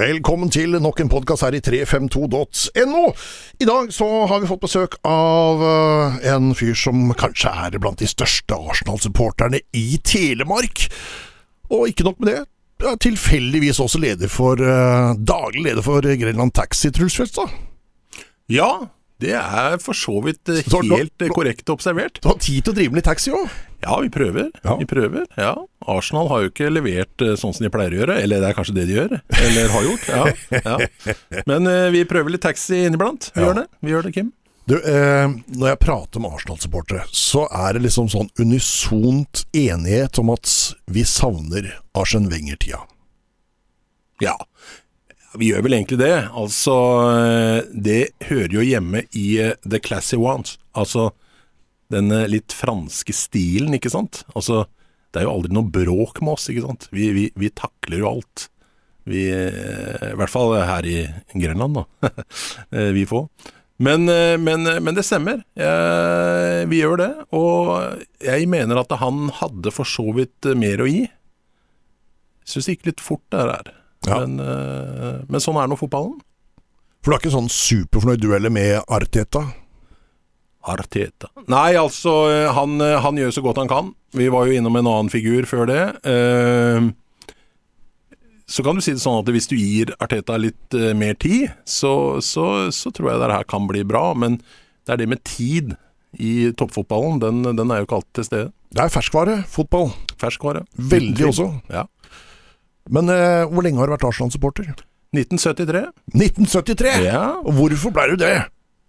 Velkommen til nok en podkast her i 352.no. I dag så har vi fått besøk av eh, en fyr som kanskje er blant de største Arsenal-supporterne i Telemark. Og ikke nok med det, er tilfeldigvis også leder for, eh, daglig leder for Grenland Taxi, Truls Fjelstad. Ja, det er for så vidt eh, Så nå- helt eh, korrekt observert. Du har tid til å drive med litt taxi òg. Ja, vi prøver. Ja. Vi prøver, ja. Arsenal har jo ikke levert eh, sånn som de pleier å gjøre, eller det er kanskje det de gjør, eller har gjort. Ja, ja. Men vi prøver litt taxi inniblant. Vi gjør det, vi gjør det, Kim. Du, eh, når jeg prater med Arsenal-supportere, så er det liksom sånn unisont enighet om at vi savner Arsen Wenger-tida. Ja, vi gjør vel egentlig det. Altså, eh, det hører jo hjemme i eh, the classy ones. Altså den eh, litt franske stilen, ikke sant. Altså, det er jo aldri noe bråk med oss, ikke sant. Vi, vi, vi takler jo alt. Vi, I hvert fall her i Grenland, da. Vi få. Men, men, men det stemmer. Vi gjør det. Og jeg mener at han hadde for så vidt mer å gi. Syns det gikk litt fort det her. Ja. Men, eh, men sånn er nå fotballen. For du er ikke sånn superfornøyd du heller med Arteta? Arteta. Nei, altså, eh, han, eh, han gjør så godt han kan. Vi var jo innom en annen figur før det. Uh, Så kan du si det sånn at hvis du gir Arteta litt uh, mer tid, så, så, så tror jeg det her kan bli bra. Men det er det med tid i toppfotballen, den, den er jo ikke alltid til stede. Det er ferskvare, fotball. Ferskvare. Veldig også. Ja. Men eh, hvor lenge har du vært Arsenal-supporter? 1973. 1973! Ja. Og hvorfor ble du det?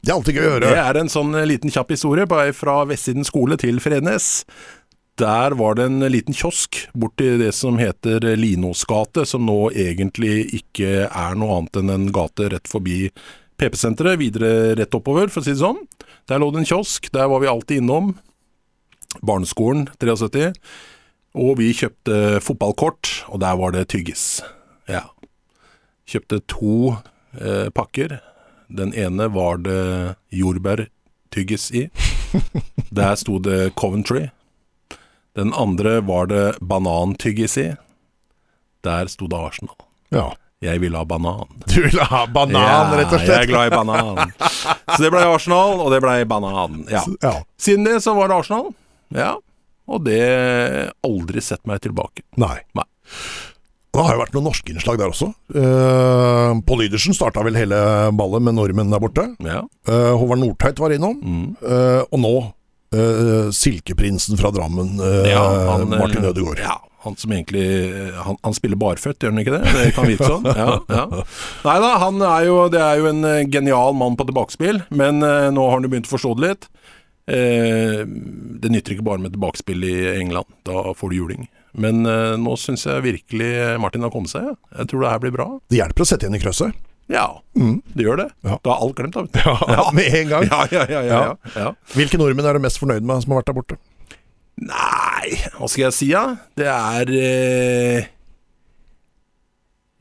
Det er alltid gøy å høre. Det er en sånn eh, liten kjapp historie på vei fra Vestsiden skole til Frednes. Der var det en liten kiosk borti det som heter Linos gate, som nå egentlig ikke er noe annet enn en gate rett forbi PP-senteret, videre rett oppover, for å si det sånn. Der lå det en kiosk, der var vi alltid innom. Barneskolen 73. Og vi kjøpte fotballkort, og der var det tyggis. Ja. Kjøpte to eh, pakker. Den ene var det jordbærtyggis i. Der sto det Coventry. Den andre var det banantyggis i. Der sto det Arsenal. Ja. Jeg ville ha banan. Du ville ha banan, rett og Ja, jeg er glad i banan. Så det ble Arsenal, og det ble banan. Ja. Ja. Siden det så var det Arsenal. Ja. Og det aldri sett meg tilbake. Nei. Nei. Det har jo vært noen norske innslag der også. Uh, Pål Lydersen starta vel hele ballet med nordmenn der borte. Ja. Eh, Håvard Nordtveit var innom. Mm. Eh, og nå eh, Silkeprinsen fra Drammen, eh, Ja, han, eh, Martin Ødegaard. Ja, han som egentlig Han, han spiller barføtt, gjør han ikke det? Det kan virke sånn. Ja, ja. Nei da, han er jo, det er jo en eh, genial mann på tilbakespill, men eh, nå har han jo begynt å forstå det litt. Eh, det nytter ikke bare med tilbakespill i England, da får du juling. Men eh, nå syns jeg virkelig Martin har kommet seg. Ja. Jeg tror det her blir bra. Det hjelper å sette igjen i krøsset. Ja, det gjør det. Ja. Da er alt glemt, da. Ja. Ja, med en gang. Ja, ja, ja, ja, ja. ja. Hvilke nordmenn er du mest fornøyd med som har vært der borte? Nei, hva skal jeg si, da? Det er eh,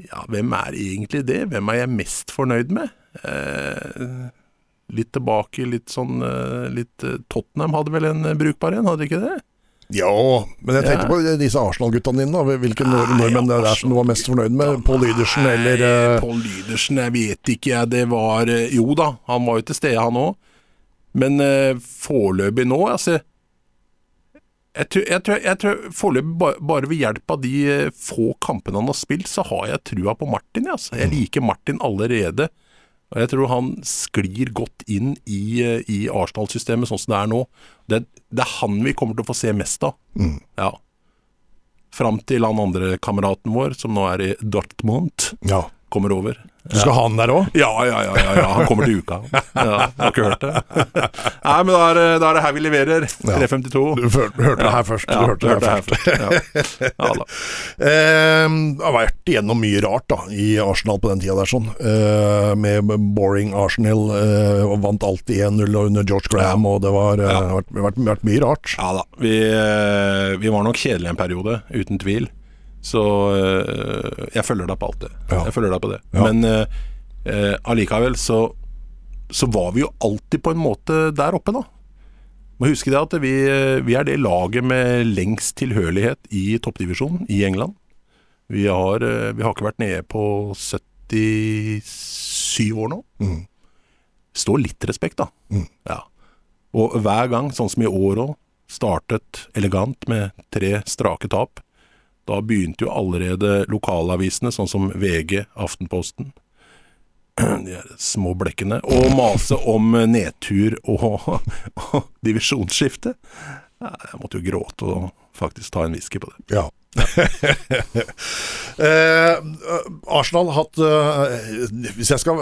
Ja, hvem er egentlig det? Hvem er jeg mest fornøyd med? Eh, litt tilbake, litt sånn eh, litt, eh, Tottenham hadde vel en eh, brukbar en, hadde de ikke det? Ja, men jeg tenkte Ja. på disse Arsenal-guttene dine. da Hvilke Nei, nordmenn det er som du var mest fornøyd med? Pål Lydersen eller Pål Lydersen, jeg vet ikke, jeg. Det var Jo da, han var jo til stede, han òg. Men uh, foreløpig nå, altså Jeg tror, jeg tror, jeg tror foreløpig bare, bare ved hjelp av de få kampene han har spilt, så har jeg trua på Martin. Altså. Jeg liker Martin allerede. Og jeg tror han sklir godt inn i, eh, i Arsenal-systemet sånn som det er nå. Det, det er han vi kommer til å få se mest av. Ja. Fram til han andre kameraten vår, som nå er i Dortmund, Ja. kommer over. Du skal ha han der òg? Ja, ja, ja, ja, ja, han kommer til uka. Ja, har ikke hørt det. Nei, men da er, da er det her vi leverer. 352. Du hørte det her først. Du hørte det her først. Ja. Ja, da. Eh, har vært igjennom mye rart da i Arsenal på den tida der, sånn. Eh, med boring Arsenal, eh, og vant alltid 1-0 under George Graham, og det har eh, vært, vært, vært mye rart. ja da. Vi, eh, vi var nok kjedelige en periode, uten tvil. Så eh, jeg følger deg på alt det. Ja. Jeg følger deg på det. Ja. Men eh, eh, allikevel så, så var vi jo alltid på en måte der oppe, da. Må huske det at vi, vi er det laget med lengst tilhørighet i toppdivisjonen i England. Vi har, vi har ikke vært nede på 77 år nå. Mm. Står litt respekt, da. Ja. Og hver gang, sånn som i år òg, startet elegant med tre strake tap. Da begynte jo allerede lokalavisene, sånn som VG, Aftenposten, de små blekkene, å mase om nedtur og, og divisjonsskifte. Jeg måtte jo gråte og faktisk ta en whisky på det. Ja. eh, Arsenal har hatt eh, Hvis jeg skal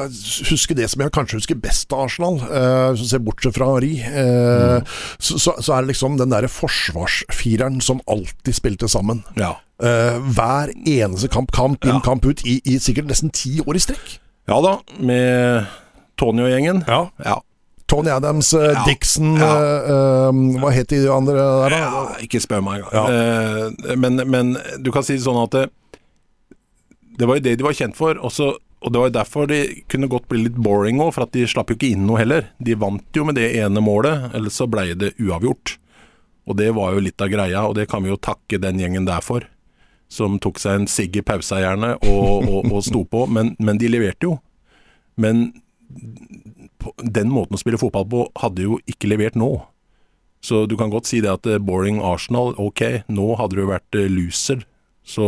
huske det som jeg kanskje husker best av Arsenal, eh, hvis du ser bortsett fra Ri, eh, så, så, så er det liksom den derre forsvarsfireren som alltid spilte sammen. Ja. Eh, hver eneste kamp, kamp inn, Ja. kamp ut, i, i sikkert nesten ti år i strekk. Ja da, med Tony og gjengen. Ja. Ja. Tony Adams, eh, Ja. Dixon Ja. eh, Hva het de andre der, da? Ja, ikke spør meg engang. Uh, men, men du kan si det sånn at det, det var jo det de var kjent for. Også, og det var jo derfor de kunne godt bli litt boring òg, for at de slapp jo ikke inn noe heller. De vant jo med det ene målet, ellers så blei det uavgjort. Og det var jo litt av greia, og det kan vi jo takke den gjengen der for. Som tok seg en sigg i pausa gjerne, og, og, og sto på. Men, men de leverte jo. Men den måten å spille fotball på hadde jo ikke levert nå. Så du kan godt si det at eh, boring Arsenal, ok, nå hadde du vært eh, loser så,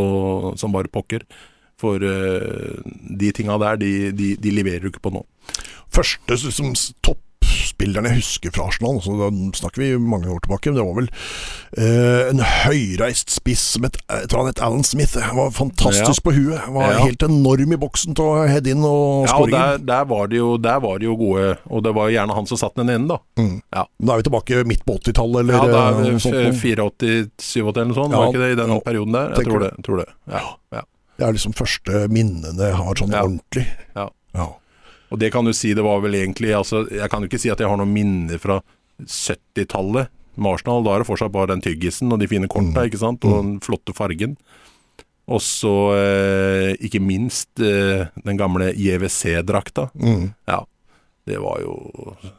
som bare pokker. For uh, de tinga der, de, de, de leverer du ikke på nå. Første som s- toppspilleren jeg husker fra Arsenal, så da snakker vi mange år tilbake, men det var vel eh, en høyreist spiss som het, han het Alan Smith. Han var fantastisk Ja. på huet. Han var Ja. helt enorm i boksen til å heade inn og Ja, skåre der, inn. der, var de jo, der var de jo gode, og det var gjerne han som satt den ene, da. Mm. Ja. Da er vi tilbake midt på 80-tallet, eller Ja, da eh, er noe sånt. 84-87 eller noe sånt, var ikke det i den perioden der? Jeg tror det. Tror det. Ja, ja. Det er liksom første minnene jeg har sånn ordentlig. Ja. Ja. Og det kan du si, det var vel egentlig altså, Jeg kan jo ikke si at jeg har noen minner fra 70-tallet med Arsenal. Da er det fortsatt bare den tyggisen og de fine korta, ikke sant, og den flotte fargen. Og så eh, ikke minst eh, den gamle JWC-drakta. Mm. Ja. Det var jo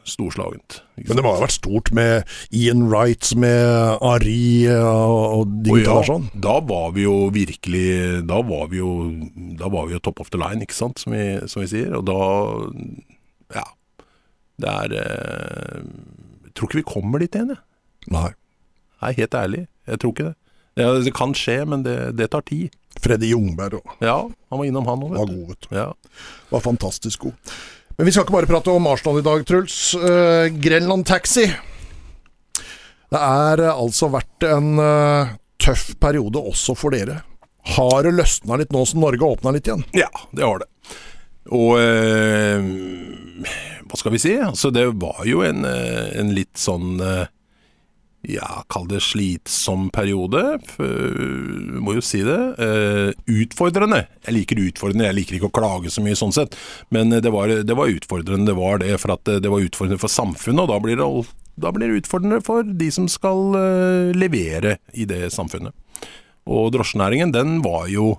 storslagent. Men det må ha vært stort med Ian Wright, med Ari eh, og de Og gutta ja, sånn. Da var vi jo virkelig Da var vi jo var vi jo top of the line, ikke sant, som vi, som vi sier. Og da Ja. Det er eh, Jeg tror ikke vi kommer dit igjen, jeg. Nei. Nei, helt ærlig. Jeg tror ikke det. Ja, det kan skje, men det, det tar tid. Freddy Jungberg òg. Ja, han var innom han òg, var god, vet du. Ja. Var fantastisk god. Men vi skal ikke bare prate om Arsenal i dag, Truls. Uh, Grenland Taxi. Det er uh, altså vært en uh, tøff periode også for dere. Har det løsna litt nå som Norge har åpna litt igjen? Ja, det har det. Og hva skal vi si? Altså, det var jo en, en litt sånn Ja, kall det slitsom periode. Må jo si det. Eh, utfordrende. Jeg liker utfordrende, jeg liker ikke å klage så mye sånn sett. Men eh, det var, det var utfordrende, det var det. For at eh, det var utfordrende for samfunnet, og da blir det, da blir det utfordrende for de som skal levere i det samfunnet. Og drosjenæringen, den var jo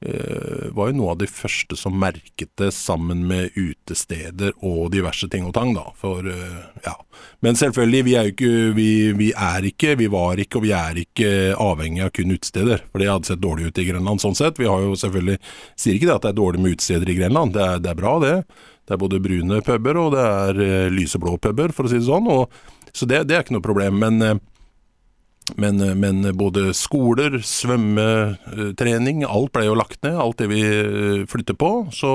var jo noe av de første som merket det sammen med utesteder og diverse ting og tang, da. For, eh, ja. Men selvfølgelig, vi er ikke vi, vi er ikke, vi var ikke og vi er ikke avhengig av kun utesteder. For det hadde sett dårlig ut i Grenland sånn sett. Vi har jo selvfølgelig Sier ikke det at det er dårlig med utesteder i Grenland, det er, det er bra det. Det er både brune puber og det er eh, lyseblå puber, for å si det sånn. Og, så det, det er ikke noe problem. Men eh, men, men både skoler, svømmetrening, alt ble jo lagt ned. Alt det vi eh, flytter på. Så,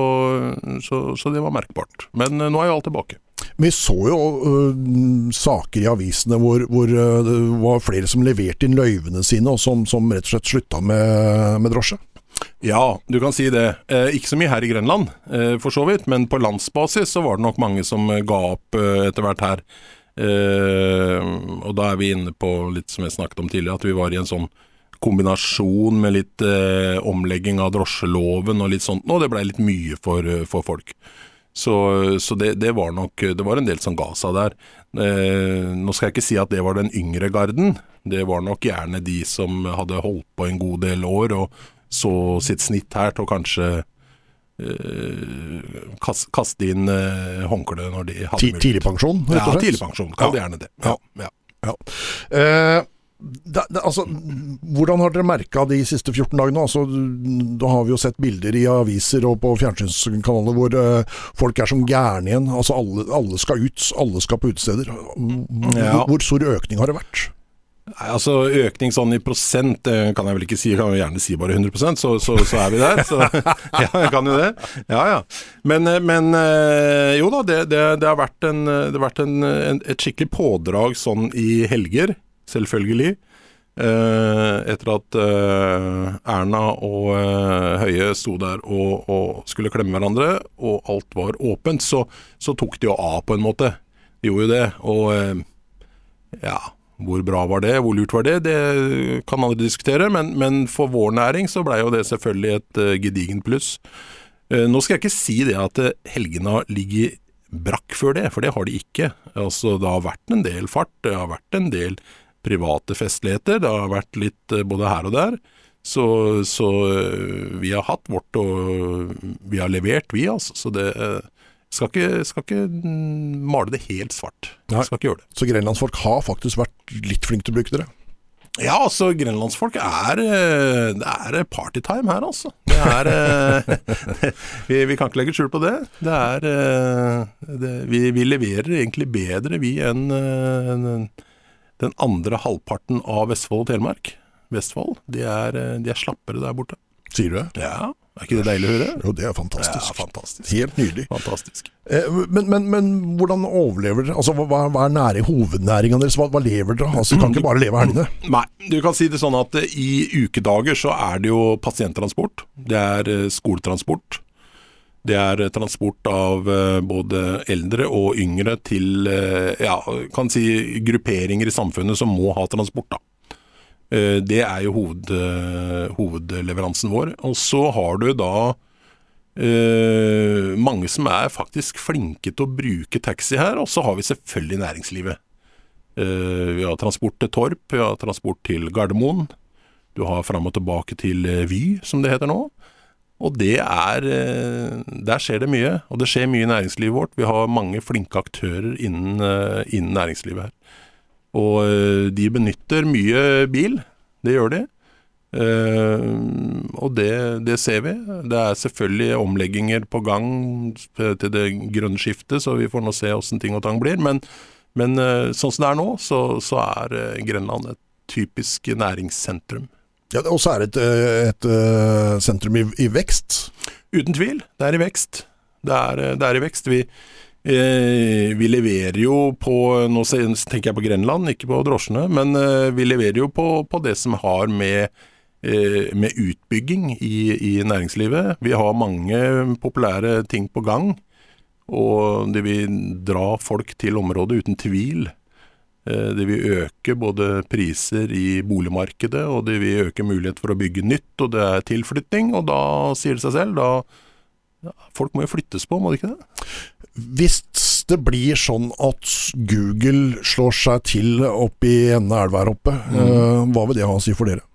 så, så det var merkbart. Men eh, nå er jo alt tilbake. Vi så jo uh, saker i avisene hvor, hvor uh, det var flere som leverte inn løyvene sine, og som, som rett og slett slutta med, med drosje. Ja, du kan si det. Eh, ikke så mye her i Grenland, eh, for så vidt. Men på landsbasis så var det nok mange som eh, ga opp eh, etter hvert her. Eh, og da er vi inne på litt som jeg snakket om tidligere, at vi var i en sånn kombinasjon med litt eh, omlegging av drosjeloven og litt sånt. Og det blei litt mye for, eh, for folk. Så, så det, det var nok Det var en del som ga seg der. Eh, nå skal jeg ikke si at det var den yngre garden. Det var nok gjerne de som hadde holdt på en god del år og så sitt snitt her til å kanskje eh, kas- kaste inn uh, håndkleet når de hadde mulighet. Tidligpensjon, rett og slett. tidligpensjon. Kall det gjerne det. Ja, ja. Ja. Uh, det, det, altså, hvordan har dere merka de siste 14 dagene? Altså, da har vi jo sett bilder i aviser og på fjernsynskanaler hvor uh, folk er som gærne igjen. Altså, alle, alle, skal ut, alle skal på utesteder. Ja. Hvor stor økning har det vært? Nei, altså Økning sånn i prosent kan jeg vel ikke si, jeg kan jo gjerne si bare 100 så, så, så er vi der. Så, ja, jeg kan jo det. Ja, ja. Men, men jo da, det, det, det, har vært, en, det har vært en, et skikkelig pådrag sånn i helger, selvfølgelig. Etter at Erna og Høie sto der og, og, skulle klemme hverandre, og alt var åpent, så, så tok de jo av på en måte. De gjorde jo det. Og ja hvor bra var det, hvor lurt var det, det kan andre diskutere. Men, men for vår næring så blei jo det selvfølgelig et uh, gedigent pluss. Uh, nå skal jeg ikke si det at uh, helgene har ligget brakk før det, for det har de ikke. Altså, det har vært en del fart, det har vært en del private festligheter, det har vært litt både her og der. Så, så vi har hatt vårt, og vi har levert, vi, altså. Så det skal ikke, skal ikke, male det helt svart. Nei. Skal ikke gjøre det. Så grenlandsfolk har faktisk vært litt flinke til å bruke dere? Ja, altså grenlandsfolk er Det er partytime her, altså. Det er vi, vi, kan ikke legge skjul på det. Det er det, vi, vi, leverer egentlig bedre, vi, enn den andre halvparten av Vestfold og Telemark. Vestfold. De er, de er slappere der borte. Sier du det? Ja. Er ikke det deilig å høre? Jo, det er fantastisk. Ja, fantastisk. Helt nydelig. Fantastisk. Eh, men, men, men, hvordan overlever dere? Altså, hva, hva er nære, hovednæringa deres? Hva, hva, lever dere av? Altså, kan ikke bare leve helgene? Nei, du kan si det sånn at eh, i ukedager så er det jo pasienttransport. Det er eh, skoletransport. Det er transport av både eldre og yngre til ja, kan si grupperinger i samfunnet som må ha transport. da. Det er jo hoved, hovedleveransen vår. Og så har du da eh, mange som er faktisk flinke til å bruke taxi her, og så har vi selvfølgelig næringslivet. Eh, vi har transport til Torp, vi har transport til Gardermoen. Du har fram og tilbake til Vy, som det heter nå. Og det er Der skjer det mye, og det skjer mye i næringslivet vårt. Vi har mange flinke aktører innen, innen næringslivet her. Og de benytter mye bil, det gjør de. Uh, og det, det, ser vi. Det er selvfølgelig omlegginger på gang til det grønne skiftet, så vi får nå se åssen ting og tang blir. Men, men uh, sånn som det er nå, så, så er Grenland et typisk næringssentrum. Ja, Og så er det et, et sentrum i, i, vekst? Uten tvil. Det er i vekst. Det er, det er i vekst. Vi, vi leverer jo på Nå tenker jeg på Grenland, ikke på drosjene. Men vi leverer jo på, på det som har med med utbygging i, i, næringslivet. Vi har mange populære ting på gang, og det vil dra folk til området uten tvil. Det vil øke både priser i boligmarkedet, og det vil øke mulighet for å bygge nytt, og det er tilflytting. Og da sier det seg selv, da Folk må jo flyttes på, må de ikke det? Hvis det blir sånn at Google slår seg til oppe i enden av elva her oppe, mm. hva vil det ha å si for dere?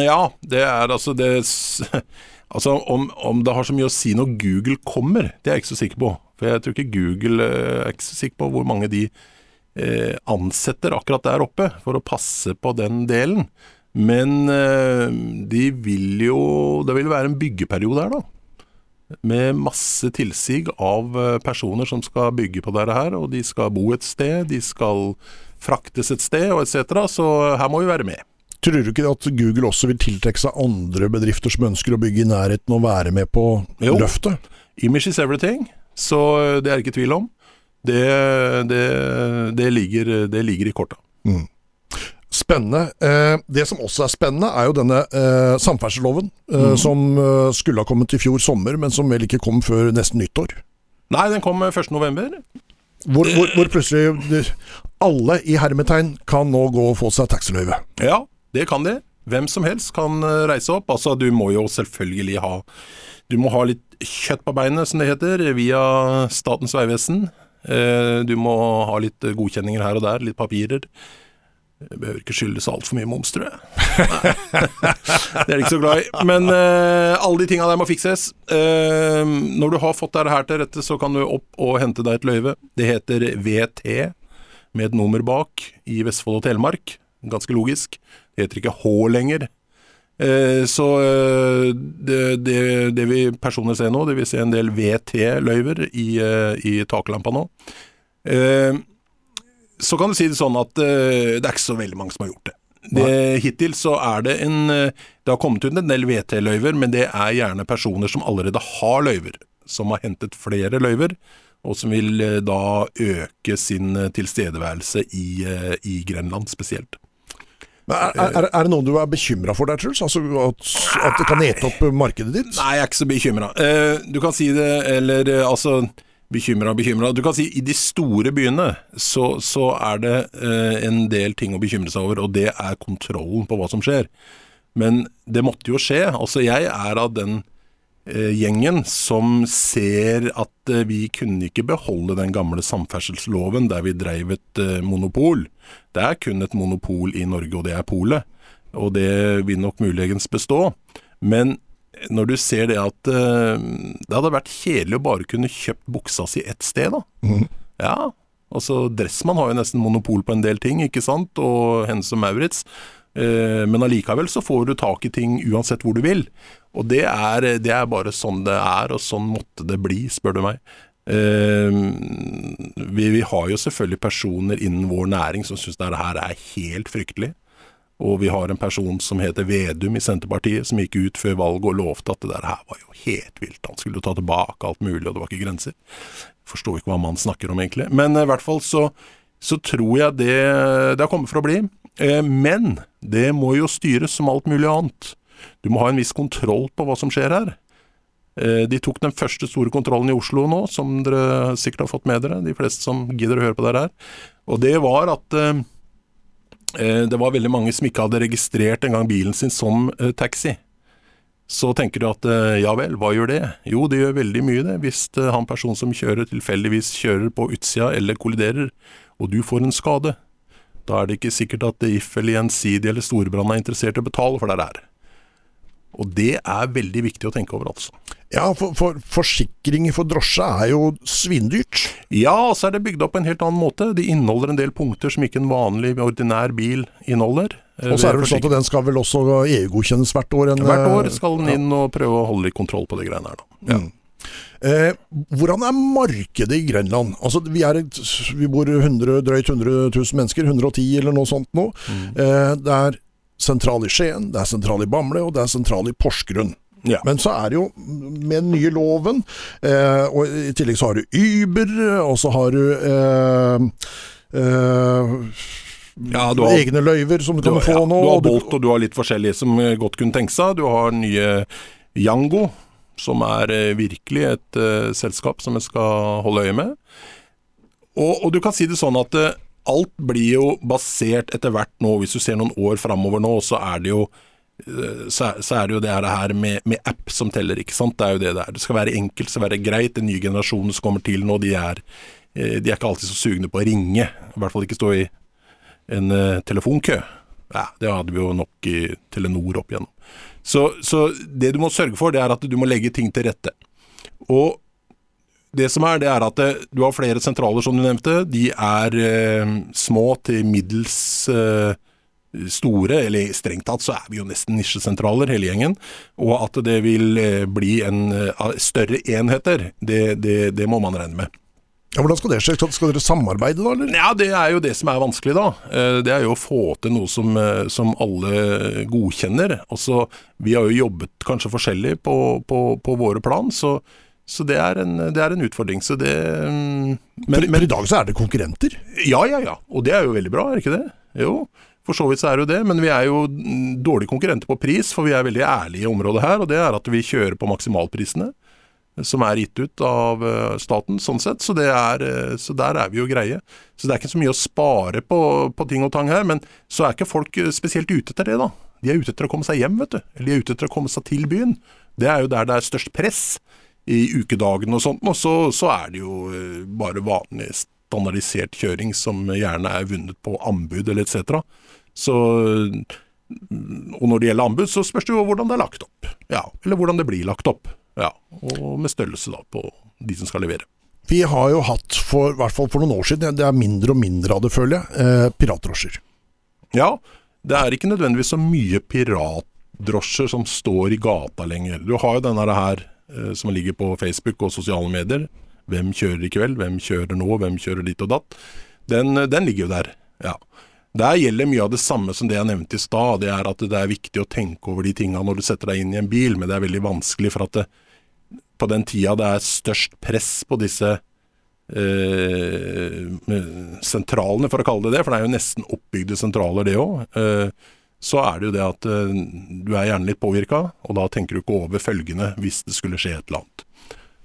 Ja, det er altså det Altså, om, om, det har så mye å si når Google kommer, det er jeg ikke så sikker på. For jeg tror ikke Google eh, er ikke så sikker på hvor mange de eh, ansetter akkurat der oppe for å passe på den delen. Men eh, de vil jo Det vil være en byggeperiode her, da. Med masse tilsig av eh, personer som skal bygge på dette her. Og de skal bo et sted, de skal fraktes et sted og etc. Så her må vi være med. Tror du ikke at Google også vil tiltrekke seg andre bedrifter som ønsker å bygge i nærheten og være med på jo. løftet? Image is everything, så det er ikke tvil om. Det, det, det, ligger, det ligger, i korta. Mm. Spennende. Eh, det som også er spennende, er jo denne eh, samferdselsloven, eh, mm. som skulle ha kommet i fjor sommer, men som vel ikke kom før nesten nyttår. Nei, den kom 1.11. Hvor, hvor, hvor plutselig alle i hermetegn kan nå gå og få seg taxiløyve. Ja, det kan de. Hvem som helst kan reise opp. Altså, du må jo selvfølgelig ha Du må ha litt kjøtt på beinet, som det heter, via Statens vegvesen. Du må ha litt godkjenninger her og der, litt papirer. Det behøver ikke skyldes altfor mye moms, tror jeg. det er de ikke så glad i. Men uh, alle de tinga der må fikses. Uh, når du har fått dette her til rette, så kan du opp og hente deg et løyve. Det heter VT, med et nummer bak, i Vestfold og Telemark. Ganske logisk. Det heter ikke H lenger. Uh, så det, det, det vi personer ser nå, det vil si en del VT-løyver i, i taklampa nå. Eh, så kan du si det sånn at uh, det er ikke så veldig mange som har gjort det. det hittil så er det en eh, Det har kommet ut en del VT-løyver, men det er gjerne personer som allerede har løyver. Som har hentet flere løyver, og som vil eh, da øke sin tilstedeværelse i, i Grenland spesielt. Er, er, er det noe du er bekymra for der, Truls? Altså at, at det kan ete opp markedet ditt? Nei, jeg er ikke så bekymra. Uh, du kan si det, eller altså Bekymra, bekymra. Du kan si i de store byene så, så er det eh, en del ting å bekymre seg over, og det er kontrollen på hva som skjer. Men det måtte jo skje. Altså, jeg er av den eh, gjengen som ser at eh, vi kunne ikke beholde den gamle samferdselsloven der vi dreiv et eh, monopol. Det er kun et monopol i Norge, og det er polet. Og det vil nok muligens bestå. Men når du ser det at eh, det hadde vært kjedelig å bare kunne kjøpt buksa si ett sted, da. Ja, altså Dressmann har jo nesten monopol på en del ting, ikke sant, og Hennes og Maurits. Eh, men allikevel så får du tak i ting uansett hvor du vil. Og det er, det er bare sånn det er, og sånn måtte det bli, spør du meg. Uh, vi, vi har jo selvfølgelig personer innen vår næring som syns dette her er helt fryktelig. Og vi har en person som heter Vedum i Senterpartiet, som gikk ut før valget og lovte at det der her var jo helt vilt. Han skulle ta tilbake alt mulig, og det var ikke grenser. Forstår ikke hva man snakker om, egentlig. Men eh, i hvert fall så, så tror jeg det, det har kommet for å bli. Eh, men det må jo styres som alt mulig annet. Du må ha en viss kontroll på hva som skjer her. Eh, De tok den første store kontrollen i Oslo nå, som dere sikkert har fått med dere, de fleste som gidder å høre på dere her. Og det var at det var veldig mange som ikke hadde registrert engang bilen sin som eh, taxi. Så tenker du at eh, ja vel, hva gjør det? Jo, det gjør veldig mye det, hvis eh, han personen som kjører tilfeldigvis kjører på utsida eller kolliderer, og du får en skade. Da er det ikke sikkert at If eller Gjensidige eller Storebrand er interessert i å betale for det der. Og det er veldig viktig å tenke over, altså. Ja, for, for forsikring for drosje er jo svindyrt. Ja, og så er det bygd opp på en helt annen måte. De inneholder en del punkter som ikke en vanlig, ordinær bil inneholder. Eh, Og så er det vel sånn at den skal vel også EU-godkjennes hvert år? En, Hvert år eh, skal den inn og prøve å holde litt kontroll på de greiene her. Da. Ja. Eh, hvordan er markedet i Grenland? Altså, vi, er et, vi bor 100, drøyt 100 000 mennesker, 110 eller noe sånt nå. Mm. Eh, det er sentral i Skien, det er sentral i Bamble og det er sentral i Porsgrunn. Ja. Men så er det jo med den nye loven, eh, og i tillegg så har du Uber, og så har du eh, eh, Ja, du har- egne løyver som du, Du, kan få ja, nå. du har Bolt og du har litt forskjellige som eh, godt kunne tenke seg. Du har nye Yango, som er eh, virkelig et uh, selskap som jeg skal holde øye med. Og, og du kan si det sånn at uh, alt blir jo basert etter hvert nå, hvis du ser noen år framover nå, så er det jo så er, det jo det her med, med app som teller, ikke sant. Det er jo det det er. Det skal være enkelt, det skal være greit. Den nye generasjonen som kommer til nå, de er, eh, de er ikke alltid så sugne på å ringe. I hvert fall ikke stå i en eh, telefonkø. Ja, det hadde vi jo nok i Telenor opp igjennom. Så, så det du må sørge for, det er at du må legge ting til rette. Og det som er, det er at det, du har flere sentraler, som du nevnte. De er eh, små til middels eh, store, eller strengt tatt så er vi jo nesten nisjesentraler, hele gjengen. Og at det vil eh, bli en eh, større enheter, det, det, det må man regne med. Ja, hvordan skal det skje? Skal, dere samarbeide da, eller? Ja, det er jo det som er vanskelig, da. Eh, Det er jo å få til noe som, som alle godkjenner. Altså, vi har jo jobbet kanskje forskjellig på, på, på våre plan, så, så det, er en, det er en utfordring. Så det men, For, men, for men i dag så er det konkurrenter. Ja, ja, ja. Og det er jo veldig bra, er ikke det? Jo. For så vidt så er det jo det, men vi er jo dårlige konkurrenter på pris, for vi er veldig ærlige i området her, og det er at vi kjører på maksimalprisene som er gitt ut av eh, staten, sånn sett. Så, er, eh, så der er vi jo greie. Så det er ikke så mye å spare på, på ting og tang her, men så er ikke folk eh, spesielt ute etter det, da. De er ute etter å komme seg hjem, vet du. Eller de er ute etter å komme seg til byen. Det er jo der det er størst press i ukedagene og sånt, og så, så er det jo eh, bare vanlig standardisert kjøring som gjerne er vunnet på anbud eller etc. Så Og når det gjelder anbud, så spørs det jo hvordan det er lagt opp. Ja, eller hvordan det blir lagt opp. Ja, Og med størrelse da på de som skal levere. Vi har jo hatt, for, i hvert fall for noen år siden, det er mindre og mindre av det, føler jeg, eh, piratdrosjer. Ja, det er ikke nødvendigvis så mye piratdrosjer som står i gata lenger. Du har jo denne her eh, som ligger på Facebook og sosiale medier. Hvem kjører i kveld, hvem kjører nå, hvem kjører dit og datt. Den, den ligger jo der, ja. Der gjelder mye av det samme som det jeg nevnte i stad. Det er at det er viktig å tenke over de tinga når du setter deg inn i en bil, men det er veldig vanskelig for at det, på den tida det er størst press på disse eh, sentralene, for å kalle det det, for det er jo nesten oppbygde sentraler det òg, eh, så er det jo det at eh, du er gjerne litt påvirka, og da tenker du ikke over følgende hvis det skulle skje et eller annet.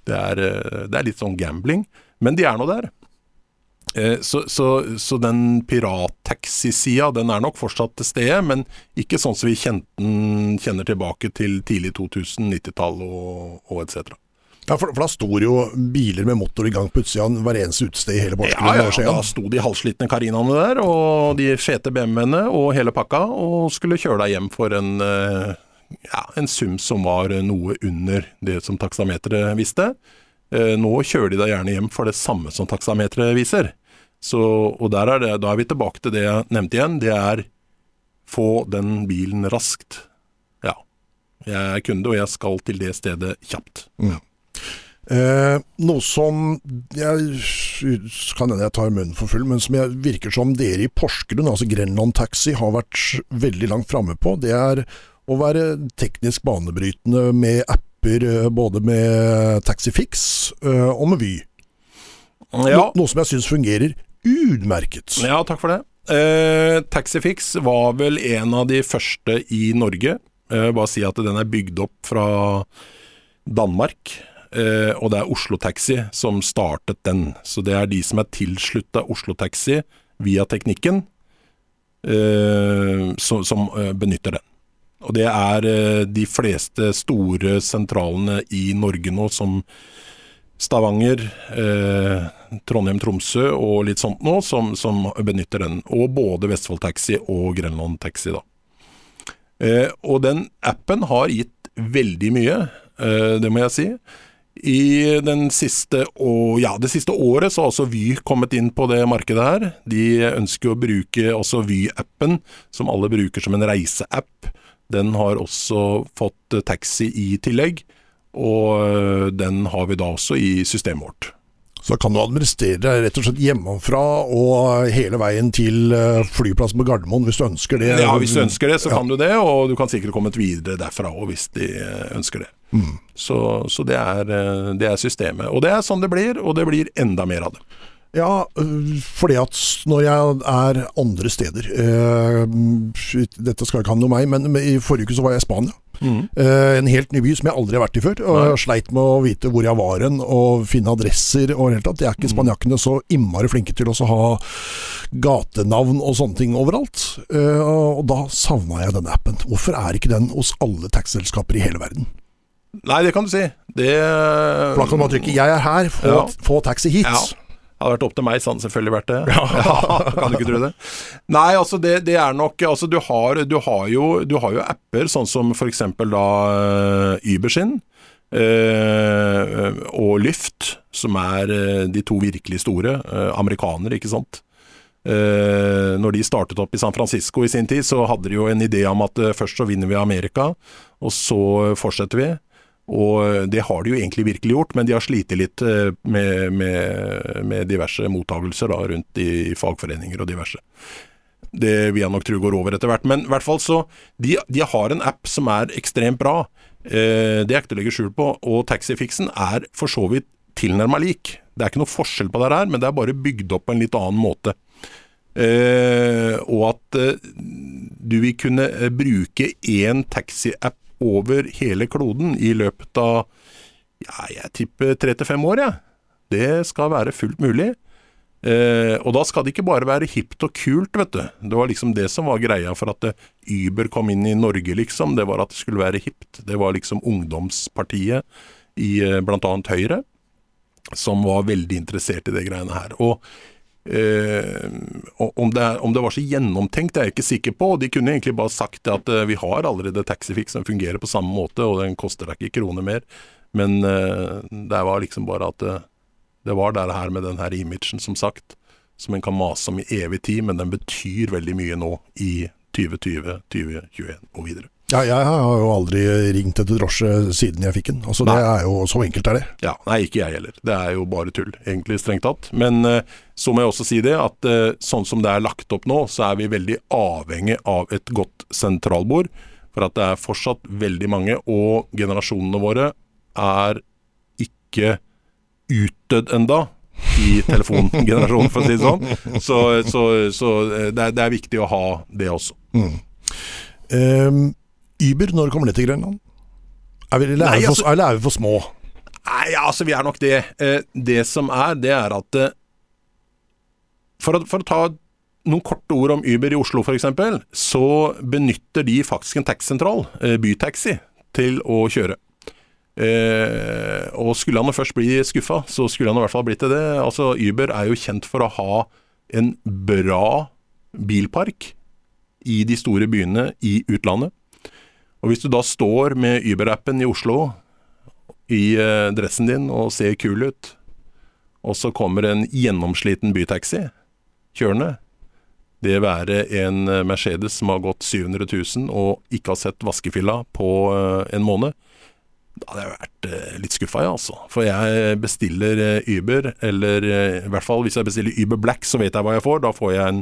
Det er, eh, det er litt sånn gambling, men de er nå der. Eh, så, så, så, den pirattaxi-sida den er nok fortsatt til stede, men ikke sånn som vi kjenten, kjenner tilbake til tidlig 2000, 90-tall og, og etc. Ja, for, for, da sto jo biler med motor i gang på utsida hver eneste utested i hele Porsgrunn. Ja, ja, ja, da sto de halvslitne Carinaene der, og de fete BMW-ene og hele pakka, og skulle kjøre deg hjem for en, eh, ja, en sum som var noe under det som taksameteret visste. Eh, nå kjører de deg gjerne hjem for det samme som taksameteret viser. Så, og er det, da er vi tilbake til det jeg nevnte igjen. Det er få den bilen raskt. Ja. Jeg er kunde, og jeg skal til det stedet kjapt. Mm. Eh, noe som jeg kan hende jeg tar munnen for full, men som virker som dere i Porsgrunn, altså Grenland Taxi, har vært veldig langt framme på, det er å være teknisk banebrytende med apper eh, både med Taxifix eh, og med Vy. Ja. No, noe som jeg syns fungerer utmerket. Ja, takk for det. Eh, Taxifix var vel en av de første i Norge. Eh, bare si at den er bygd opp fra Danmark. Eh, og det er Oslo Taxi som startet den. Så det er de som er tilslutta Oslo Taxi via teknikken, eh, som, som benytter den. Og det er eh, de fleste store sentralene i Norge nå, som Stavanger, eh, Trondheim-Tromsø og litt sånt nå, som, som, benytter den. Og både Vestfold Taxi og Grenland Taxi, da. Eh, og den appen har gitt veldig mye, det må jeg si. I siste, og, ja, det siste året så har også Vy kommet inn på det markedet her. De ønsker å bruke også Vy-appen, som alle bruker som en reiseapp. Den har også fått taxi i tillegg, og øh, den har vi da også i systemet vårt. Så kan du administrere rett og slett hjemmefra og hele veien til øh, flyplassen på Gardermoen hvis du ønsker det? Ja, hvis du ønsker det, så ja. kan du det, og du kan sikkert komme videre derfra òg hvis de ønsker det. Mm. Så, så det, er, eh, det, er, systemet. Og det er sånn det blir, og det blir enda mer av det. Ja, øh, fordi at når jeg er andre steder eh, Dette skal ikke handle om meg, men i forrige uke så var jeg i Spania. Mm. Eh, en helt ny by som jeg aldri har vært i før. Og jeg sleit med å vite hvor jeg var hen, og finne adresser og hele tatt. Jeg er ikke mm. spanjakkene så innmari flinke til å ha gatenavn og sånne ting overalt. Eh, og da savna jeg denne appen. Hvorfor er ikke den hos alle taxiselskaper i hele verden? Nei, det kan du si. Det For da kan bare trykke 'jeg er her, få, ja. få taxi hit'. Ja. Hadde vært opp til meg, så hadde det selvfølgelig vært det. Ja. kan du ikke tro det? Nei, altså det, det er nok Altså du har, du har, jo, du har jo apper, sånn som f.eks. da uh, Uber sin. Uh, og Lyft, som er uh, de to virkelig store. amerikanere, ikke sant. når de startet opp i San Francisco i sin tid, så hadde de jo en idé om at først så vinner vi Amerika, og så fortsetter vi. Og det har de jo egentlig virkelig gjort, men de har slitt litt eh, med, med, med diverse mottagelser da, rundt i fagforeninger og diverse. Det vil jeg nok tro går over etter hvert. Men i hvert fall så de, de, har en app som er ekstremt bra. Eh, det er ikke til å legge skjul på. Og taxifiksen er for så vidt tilnærma lik. Det er ikke noe forskjell på det her, men det er bare bygd opp på en litt annen måte. Eh, og at eh, du vil kunne eh, bruke én taxiapp over hele kloden i løpet av ja, jeg tipper tre til fem år, jeg. Ja. Det skal være fullt mulig. Eh, og da skal det ikke bare være hipt og kult, vet du. Det var liksom det som var greia for at Uber kom inn i Norge, liksom. Det var at det skulle være hipt. Det var liksom ungdomspartiet i eh, bl.a. Høyre som var veldig interessert i de greiene her. Og Eh, om, det, om, det, var så gjennomtenkt, det er jeg ikke sikker på. De kunne egentlig bare sagt at eh, vi har allerede Taxifix som fungerer på samme måte, og den koster deg ikke kroner mer. Men eh, det var liksom bare at det, det var det her med den her imagen, som sagt, som en kan mase om i evig tid, men den betyr veldig mye nå i 2020, 2021 og videre. Ja, jeg har jo aldri ringt etter drosje siden jeg fikk den. Altså, det er jo Så enkelt er det. Ja, Nei, ikke jeg heller. Det er jo bare tull, egentlig, strengt tatt. Men eh, så må jeg også si det, at eh, sånn som det er lagt opp nå, så er vi veldig avhengig av et godt sentralbord. For at det er fortsatt veldig mange, og generasjonene våre er ikke utdødd enda i telefongenerasjonen, for å si det sånn. Så, så, så eh, det, er, det, er, viktig å ha det også. Mm. Um, Uber, når kommer det til Grønland? Er vi, eller, er, Nei, altså, for, eller er vi for små? Nei, altså vi er nok det. Eh, det som er, det er at eh, for, å, for å ta noen korte ord om Uber i Oslo f.eks., så benytter de faktisk en taxisentral, eh, bytaxi, til å kjøre. Eh, og skulle han først bli skuffa, så skulle han i hvert fall blitt det. Altså, Uber er jo kjent for å ha en bra bilpark i de store byene i utlandet. Og hvis du da står med Uber-appen i Oslo i eh, dressen din og ser kul ut, og så kommer en gjennomsliten bytaxi kjørende, det være en eh, Mercedes som har gått 700 000 og ikke har sett vaskefilla på eh, en måned, da hadde jeg vært litt skuffa, ja, altså. For jeg bestiller Uber, eller i hvert fall hvis jeg bestiller Uber Black, så vet jeg hva jeg får. Da får jeg en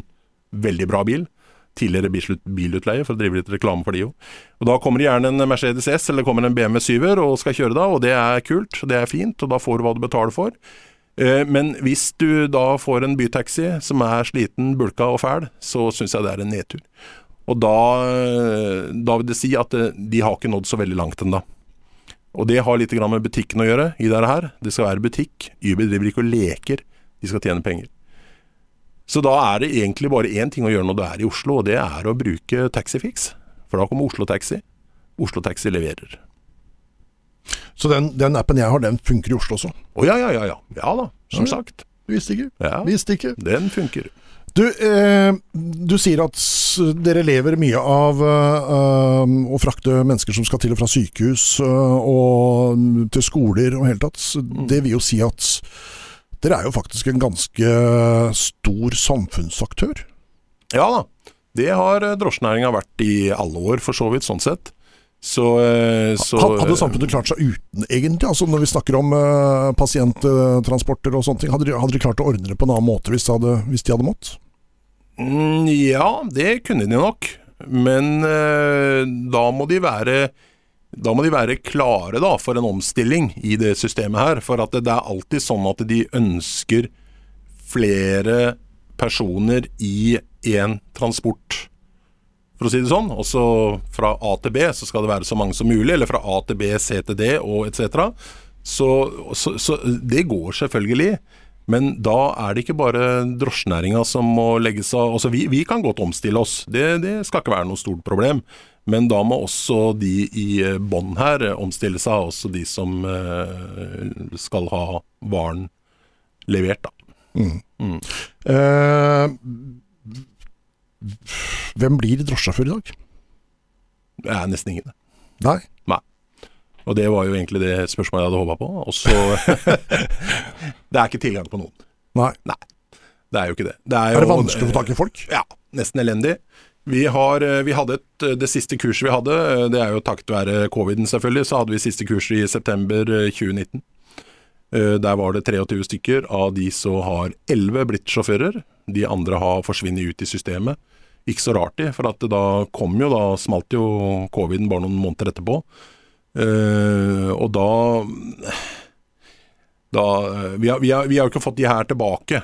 veldig bra bil tidligere bilutleie, for å drive litt reklame for de jo. Og Da kommer det gjerne en Mercedes S eller kommer en BMW 7-er og skal kjøre da, og det er kult, det er fint, og da får du hva du betaler for. Eh, men hvis du da får en bytaxi som er sliten, bulka og fæl, så syns jeg det er en nedtur. Og da, eh, da vil det si at eh, de har ikke nådd så veldig langt ennå. Og det har litt med butikken å gjøre i dette her. Det skal være butikk. Uber driver ikke og leker, de skal tjene penger. Så da er det egentlig bare én ting å gjøre når du er i Oslo, og det er å bruke Taxifix. For da kommer Oslo Taxi. Oslo Taxi leverer. Så den, den, appen jeg har, den funker i Oslo også? Å oh, ja, ja, ja, ja. Ja da, som ja, sagt. Visste ikke. Ja, Visste ikke. Den funker. Du, eh, du, sier at dere lever mye av eh, å frakte mennesker som skal til og fra sykehus eh, og til skoler og hele tatt. Mm. Det vil jo si at dere er jo faktisk en ganske stor samfunnsaktør? Ja da. Det har eh, drosjenæringa vært i alle år, for så vidt, sånn sett. Så, eh, så, hadde samfunnet klart seg uten, egentlig? Altså Når vi snakker om uh, pasienttransporter og sånne ting, hadde de, hadde de, klart å ordne det på en annen måte hvis de hadde, hvis de hadde mått? Mm, ja, det kunne de nok. Men uh, da må de være da må de være klare da, for en omstilling i det systemet her. For at det, er alltid sånn at de ønsker flere personer i én transport, for å si det sånn. Også fra A til B så skal det være så mange som mulig, eller fra A til B, C til D og etc. Så, så, så det går selvfølgelig. Men da er det ikke bare drosjenæringa som må legge seg Altså, vi, vi kan godt omstille oss, det, det skal ikke være noe stort problem. Men da må også de i eh, bånn her eh, omstille seg, også de som eh, skal ha varen levert, da. Mm. Mm. Eh, hvem blir drosjesjåfør i dag? Det er nesten ingen. Nei? Nei. Og det var jo egentlig det spørsmålet jeg hadde håpa på. Og så Det er ikke tilgang på noen. Nei. Nei. Det er jo ikke det. Det er, er det vanskelig å få tak i folk? Ja. Nesten elendig. Vi, har, eh, vi hadde et, eh, Det siste kurset vi hadde, eh, det er jo takket være coviden selvfølgelig, så hadde vi siste kurset i september 2019. Der var det 23 stykker. Av de så har 11 blitt sjåfører. De andre har forsvunnet ut i systemet. Ikke så rart de, for da kom jo, da smalt jo coviden bare noen måneder etterpå. og da da, vi har jo ikke fått de her tilbake.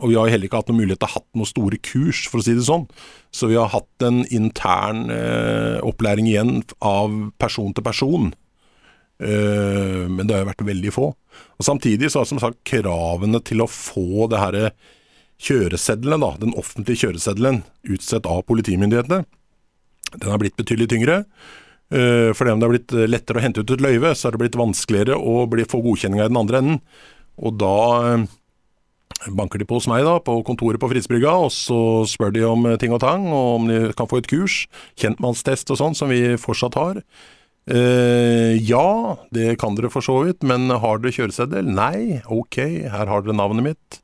Og vi har heller ikke hatt noen mulighet til å ha hatt noen store kurs, for å si det sånn. Så vi har hatt en intern eh, opplæring igjen av person til person. Eh, men det har jo vært veldig få. Og Samtidig så har som sagt kravene til å få det her kjøreseddelen, da, den offentlige kjøreseddelen, utstedt av politimyndighetene, den har blitt betydelig tyngre. Uh, fordi om det har blitt lettere å hente ut et løyve, så har det blitt vanskeligere å bli, få godkjenninga i den andre enden. Og da uh, banker de på hos meg da, på kontoret på Fridsbrygga, og så spør de om ting og tang, og om de kan få et kurs, kjentmannstest og sånn, som vi fortsatt har. Eh, ja, det kan dere for så vidt, men har dere kjøreseddel? Nei, ok, her har dere navnet mitt.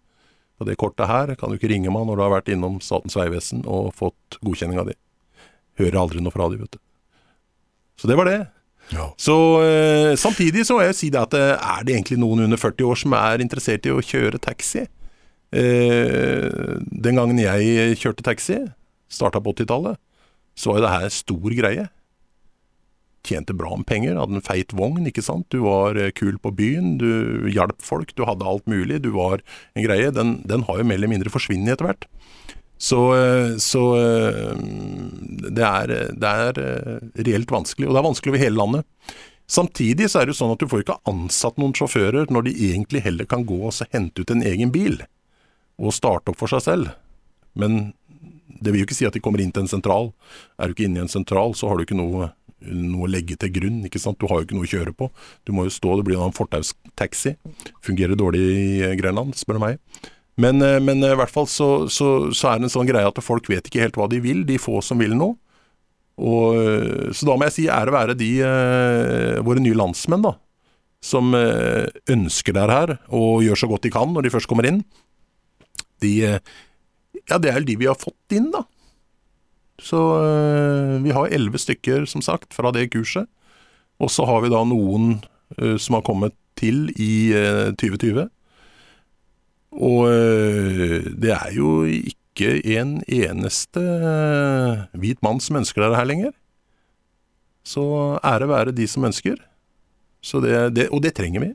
På det kortet her kan du ikke ringe meg når du har vært innom Statens vegvesen og fått godkjenninga di. Hører aldri noe fra de, vet du. Så det var det. Ja. Så eh, Samtidig så må jeg si det at eh, er det egentlig noen under 40 år som er interessert i å kjøre taxi? Eh, den gangen jeg kjørte taxi, starta på 80-tallet, så var jo det her stor greie. Tjente bra med penger, hadde en feit vogn, ikke sant. Du var eh, kul på byen, du hjalp folk, du hadde alt mulig. Du var en greie. Den, den har jo mer eller mindre forsvunnet etter hvert. Så, eh, så eh, det er, det er reelt vanskelig, og det er vanskelig over hele landet. Samtidig så er det jo sånn at du får ikke ansatt noen sjåfører når de egentlig heller kan gå og hente ut en egen bil og starte opp for seg selv. Men det vil jo ikke si at de kommer inn til en sentral. Er du ikke inne i en sentral, så har du ikke noe, noe å legge til grunn. ikke sant? Du har jo ikke noe å kjøre på. Du må jo stå, det blir en fortaustaxi. Fungerer dårlig i Grenland, spør du meg. Men, eh, men i hvert fall så, så, så er det en sånn greie at folk vet ikke helt hva de vil, de få som vil noe. Og, eh, så da må jeg si ære være de eh, våre nye landsmenn, da. Som eh, ønsker det her og gjør så godt de kan når de først kommer inn. De eh, Ja, det er jo de vi har fått inn, da. Så eh, vi har elleve stykker, som sagt, fra det kurset. Og så har vi da noen eh, som har kommet til i eh, 2020. Og det er jo ikke en eneste hvit mann som ønsker dette her lenger. Så ære være de som ønsker. Det, det, og det trenger vi.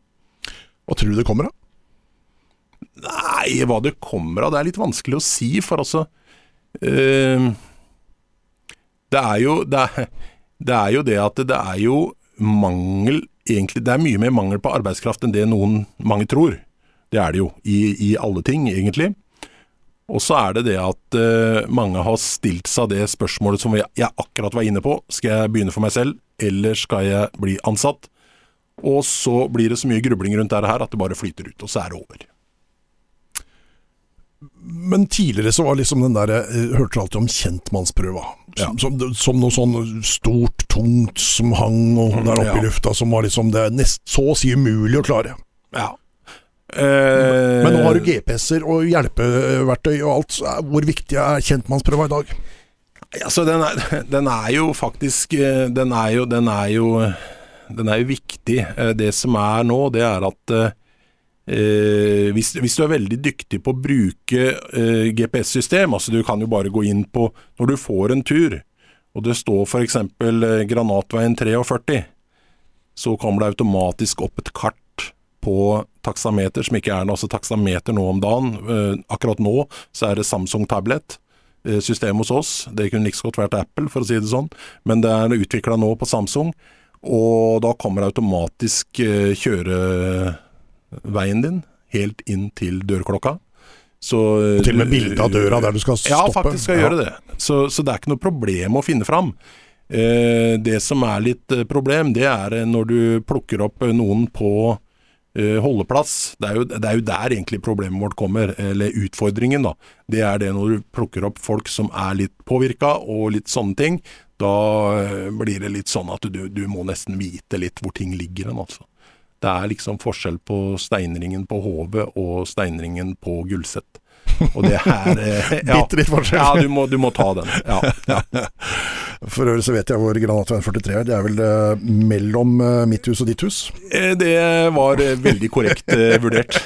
Hva tror du det kommer av? Nei, hva det kommer av, det er litt vanskelig å si, for altså eh, Det er jo det er, det er jo det at det er jo mangel Egentlig, det er mye mer mangel på arbeidskraft enn det noen mange tror. Det er det jo, i, i alle ting, egentlig. Og så er det det at uh, mange har stilt seg det spørsmålet som jeg akkurat var inne på. Skal jeg begynne for meg selv, eller skal jeg bli ansatt? Og så blir det så mye grubling rundt dette her at det bare flyter ut, og så er det over. Men tidligere så var liksom den der eh, Hørte du alltid om kjentmannsprøva. Som, som, som noe sånn stort, tungt som hang og der oppe ja. i lufta, som var liksom det nest, så å si umulig å klare. Ja. Eh, Men nå har du GPS-er og hjelpeverktøy og alt. Hvor viktig er kjentmannsprøva i dag? Altså, den er, den er jo faktisk eh, Den er jo, den er jo Den er jo viktig. Eh, Det som er nå, det er at eh, hvis, hvis du er veldig dyktig på å bruke eh, GPS-system, altså du kan jo bare gå inn på Når du får en tur, og det står f.eks. Eh, Granatveien 43, så kommer det automatisk opp et kart på taksameter, som ikke er noe, altså taksameter nå om dagen. Eh, akkurat nå så er det Samsung Tablet eh, system hos oss. Det kunne like så godt vært Apple, for å si det sånn, men det er utvikla nå på Samsung. Og da kommer automatisk eh, kjøreveien din helt inn til dørklokka. Så, Og til og med bilde av døra der du skal stoppe? ja, faktisk skal jeg gjøre det. Så, så det er ikke noe problem å finne fram. Eh, det som er litt eh, problem, det er eh, når du plukker opp eh, noen på eh, holdeplass. Det er, jo, det er jo der egentlig problemet vårt kommer, eller utfordringen. da. Det er det når du plukker opp folk som er litt påvirka og litt sånne ting. Da eh, blir det litt sånn at du, du må nesten vite litt hvor ting ligger hen, altså. Det er liksom forskjell på steinringen på Hovet og steinringen på Gulset. Og det er eh, ja, Bitte litt forskjell. Ja, du må, du må ta den. Ja, ja. For øvrig så vet jeg hvor Granatveien 43 er. Det er vel eh, mellom eh, mitt hus og ditt hus. Eh, Det var eh, veldig korrekt eh, vurdert.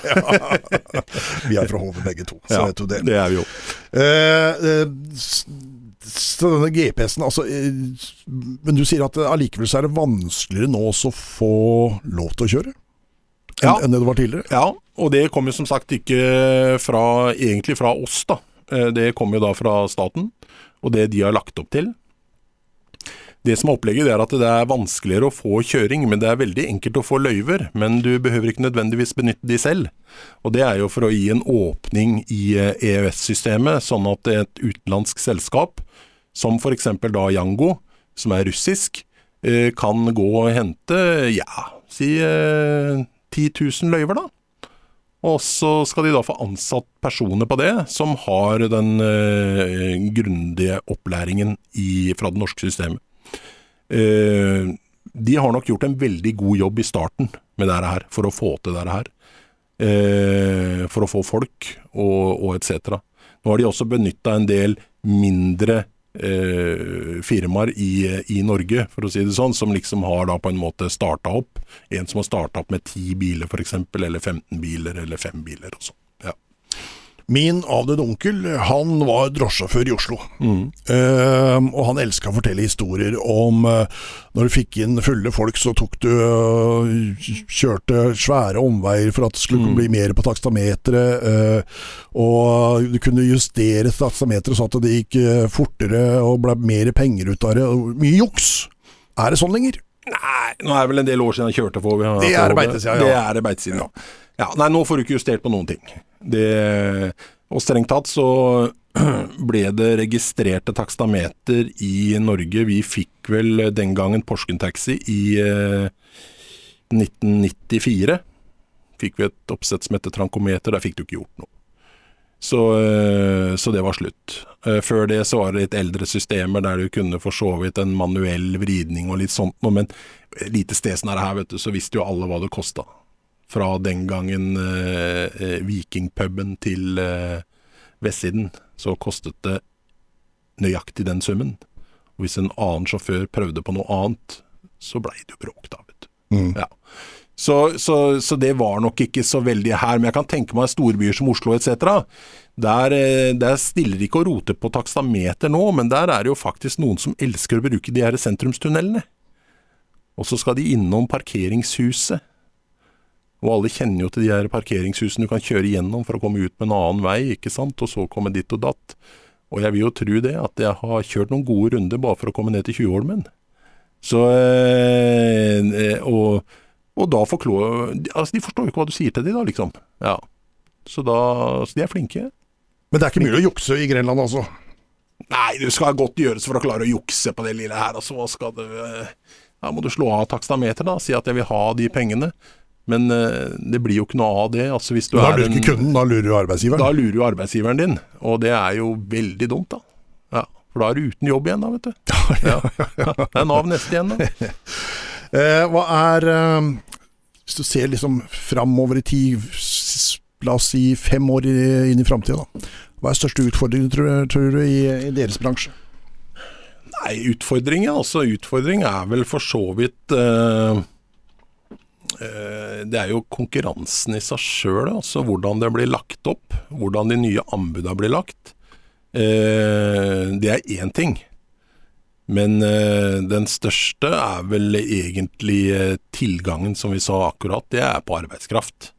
Vi er fra Hove begge to, så Ja, vet du det. det er vi jo. Så denne GPS-en, altså eh, Men du sier at eh, allikevel så er det vanskeligere nå å få lov til å kjøre? Enn Ja. enn det det var tidligere? Ja, og det kom jo som sagt ikke fra, egentlig fra oss, da. Eh, Det kom jo da fra staten, og det de har lagt opp til. Det som er opplegget, er at det er vanskeligere å få kjøring, men det er veldig enkelt å få løyver. Men du behøver ikke nødvendigvis benytte de selv. Og det er jo for å gi en åpning i eh, EØS-systemet, sånn at et utenlandsk selskap, som f.eks. da Yango, som er russisk, eh, kan gå og hente, ja, si eh, 10 000 løyver, da. Og så skal de da få ansatt personer på det, som har den eh, grundige opplæringen i, fra det norske systemet. Eh, de har nok gjort en veldig god jobb i starten med dette her, for å få til dette her. eh, for å få folk og, og etc. Nå har de også benytta en del mindre eh, firmaer i, i, Norge, for å si det sånn, som liksom har da på en måte starta opp. En som har starta opp med ti biler f.eks., eller 15 biler, eller fem biler og sånn. Min avdøde onkel han var drosjesjåfør i Oslo. Mm. Uh, og han elska å fortelle historier om uh, når du fikk inn fulle folk, så tok du uh, Kjørte svære omveier for at det skulle mm. bli mer på takstameteret. og du kunne justere takstameteret så at det gikk fortere og ble mer penger ut av det. Mye juks. Er det sånn lenger? Nei, nå er det vel en del år siden jeg kjørte for Det er beitesida, ja. Det er det beitesiden, ja. ja. Nei, nå får du ikke justert på noen ting. Det, og strengt tatt så ble det registrerte takstameter i Norge. Vi fikk vel den gangen Porsgrunn Taxi i eh, 1994. Fikk vi et oppsett som heter trankometer, der fikk du ikke gjort noe. Så, eh, så, det var slutt. Eh, før det så var det litt eldre systemer der du kunne for så vidt en manuell vridning og litt sånt noe, men lite stedsnære her, vet du, så visste jo alle hva det kosta fra den gangen eh, eh, Vikingpuben til eh, vestsiden, så kostet det nøyaktig den summen. Og hvis en annen sjåfør prøvde på noe annet, så blei det jo bråk, da, vet du. Mm. Ja. Så, så, så, det var nok ikke så veldig her. Men jeg kan tenke meg storbyer som Oslo etc. Der, eh, der stiller de ikke og roter på takstameter nå, men der er det jo faktisk noen som elsker å bruke de her sentrumstunnelene. Og så skal de innom parkeringshuset og alle kjenner jo til de her parkeringshusene du kan kjøre gjennom for å komme ut med en annen vei, ikke sant, og så komme ditt og datt. Og jeg vil jo tro det, at jeg har kjørt noen gode runder bare for å komme ned til Tjuvholmen. Så øh, og, og, da forklår Altså, de forstår jo ikke hva du sier til dem, da, liksom. Ja. Så da Så de er flinke. Men det er ikke mulig å jukse i Grenland, altså? Nei, du skal godt gjøres for å klare å jukse på det lille her. Altså, hva skal du Da må du slå av takstameter, da. Si at jeg vil ha de pengene. Men uh, det blir jo ikke noe av det. Altså, da lurer ikke kunden, da lurer du arbeidsgiveren? Da lurer du arbeidsgiveren din, og det er jo veldig dumt, da. Ja, for da er du uten jobb igjen, da, vet du. Ja, Det er Nav neste igjen, da. uh, hva er uh, Hvis du ser liksom framover i tid, la oss si fem år inn i framtida. Hva er største utfordringen, tror, tror du, i, i, deres bransje? Nei, utfordringen, altså. Utfordring er vel for så vidt Eh, det er jo konkurransen i seg sjøl, altså hvordan det blir lagt opp. Hvordan de nye anbudene blir lagt. Eh, det er én ting. Men eh, den største er vel egentlig tilgangen, som vi sa akkurat. Det er på arbeidskraft.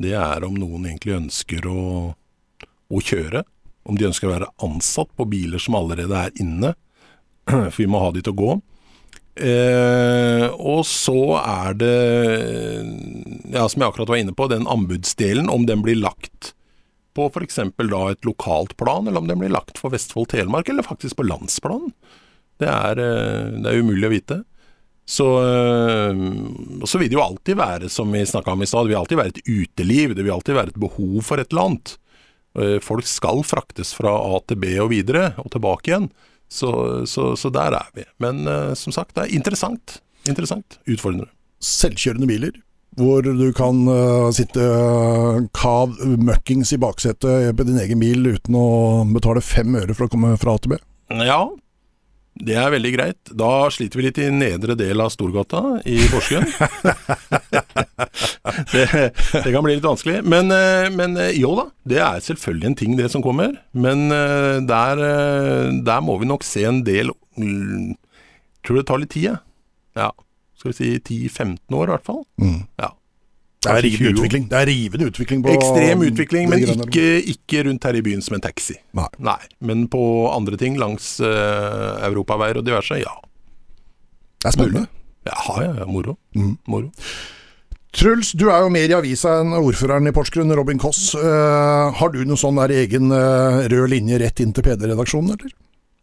Det er om noen egentlig ønsker å, å kjøre. Om de ønsker å være ansatt på biler som allerede er inne. For vi må ha de til å gå. Eh, og så er det, ja, som jeg akkurat var inne på, den anbudsdelen, om den blir lagt på f.eks. da et lokalt plan, eller om den blir lagt for Vestfold Telemark, eller faktisk på landsplan. Det er, eh, det er umulig å vite. Så, eh, så vil det jo alltid være, som vi snakka om i stad, det vil alltid være et uteliv. Det vil alltid være et behov for et eller annet. Eh, folk skal fraktes fra A til B og videre, og tilbake igjen. Så, så, så der er vi. Men uh, som sagt, det er interessant. Interessant. Utfordrende. Selvkjørende biler, hvor du kan uh, sitte uh, kav møkkings i baksetet på din egen bil uten å betale fem øre for å komme fra A til B. Ja, det er veldig greit. Da sliter vi litt i nedre del av Storgata i Porsgrunn. det, det, kan bli litt vanskelig. Men, eh, men, eh, jo da, det er selvfølgelig en ting det som kommer. Men eh, der, der må vi nok se en del mm, Tror det tar litt tid, ja. Skal vi si 10-15 år i hvert fall. Mm. Ja. Det er rivende utvikling. Det er rivende utvikling på Ekstrem utvikling, men ikke, ikke, rundt her i byen som en taxi. Nei. Nei. Men på andre ting langs uh, europaveier og diverse, ja. Det er spennende. Ja, ja, ja moro. Mm. moro. Truls, du er jo mer i avisa enn ordføreren i Porsgrunn, Robin Koss. Uh, har du noen sånn der egen uh, rød linje rett inn til PD-redaksjonen, eller?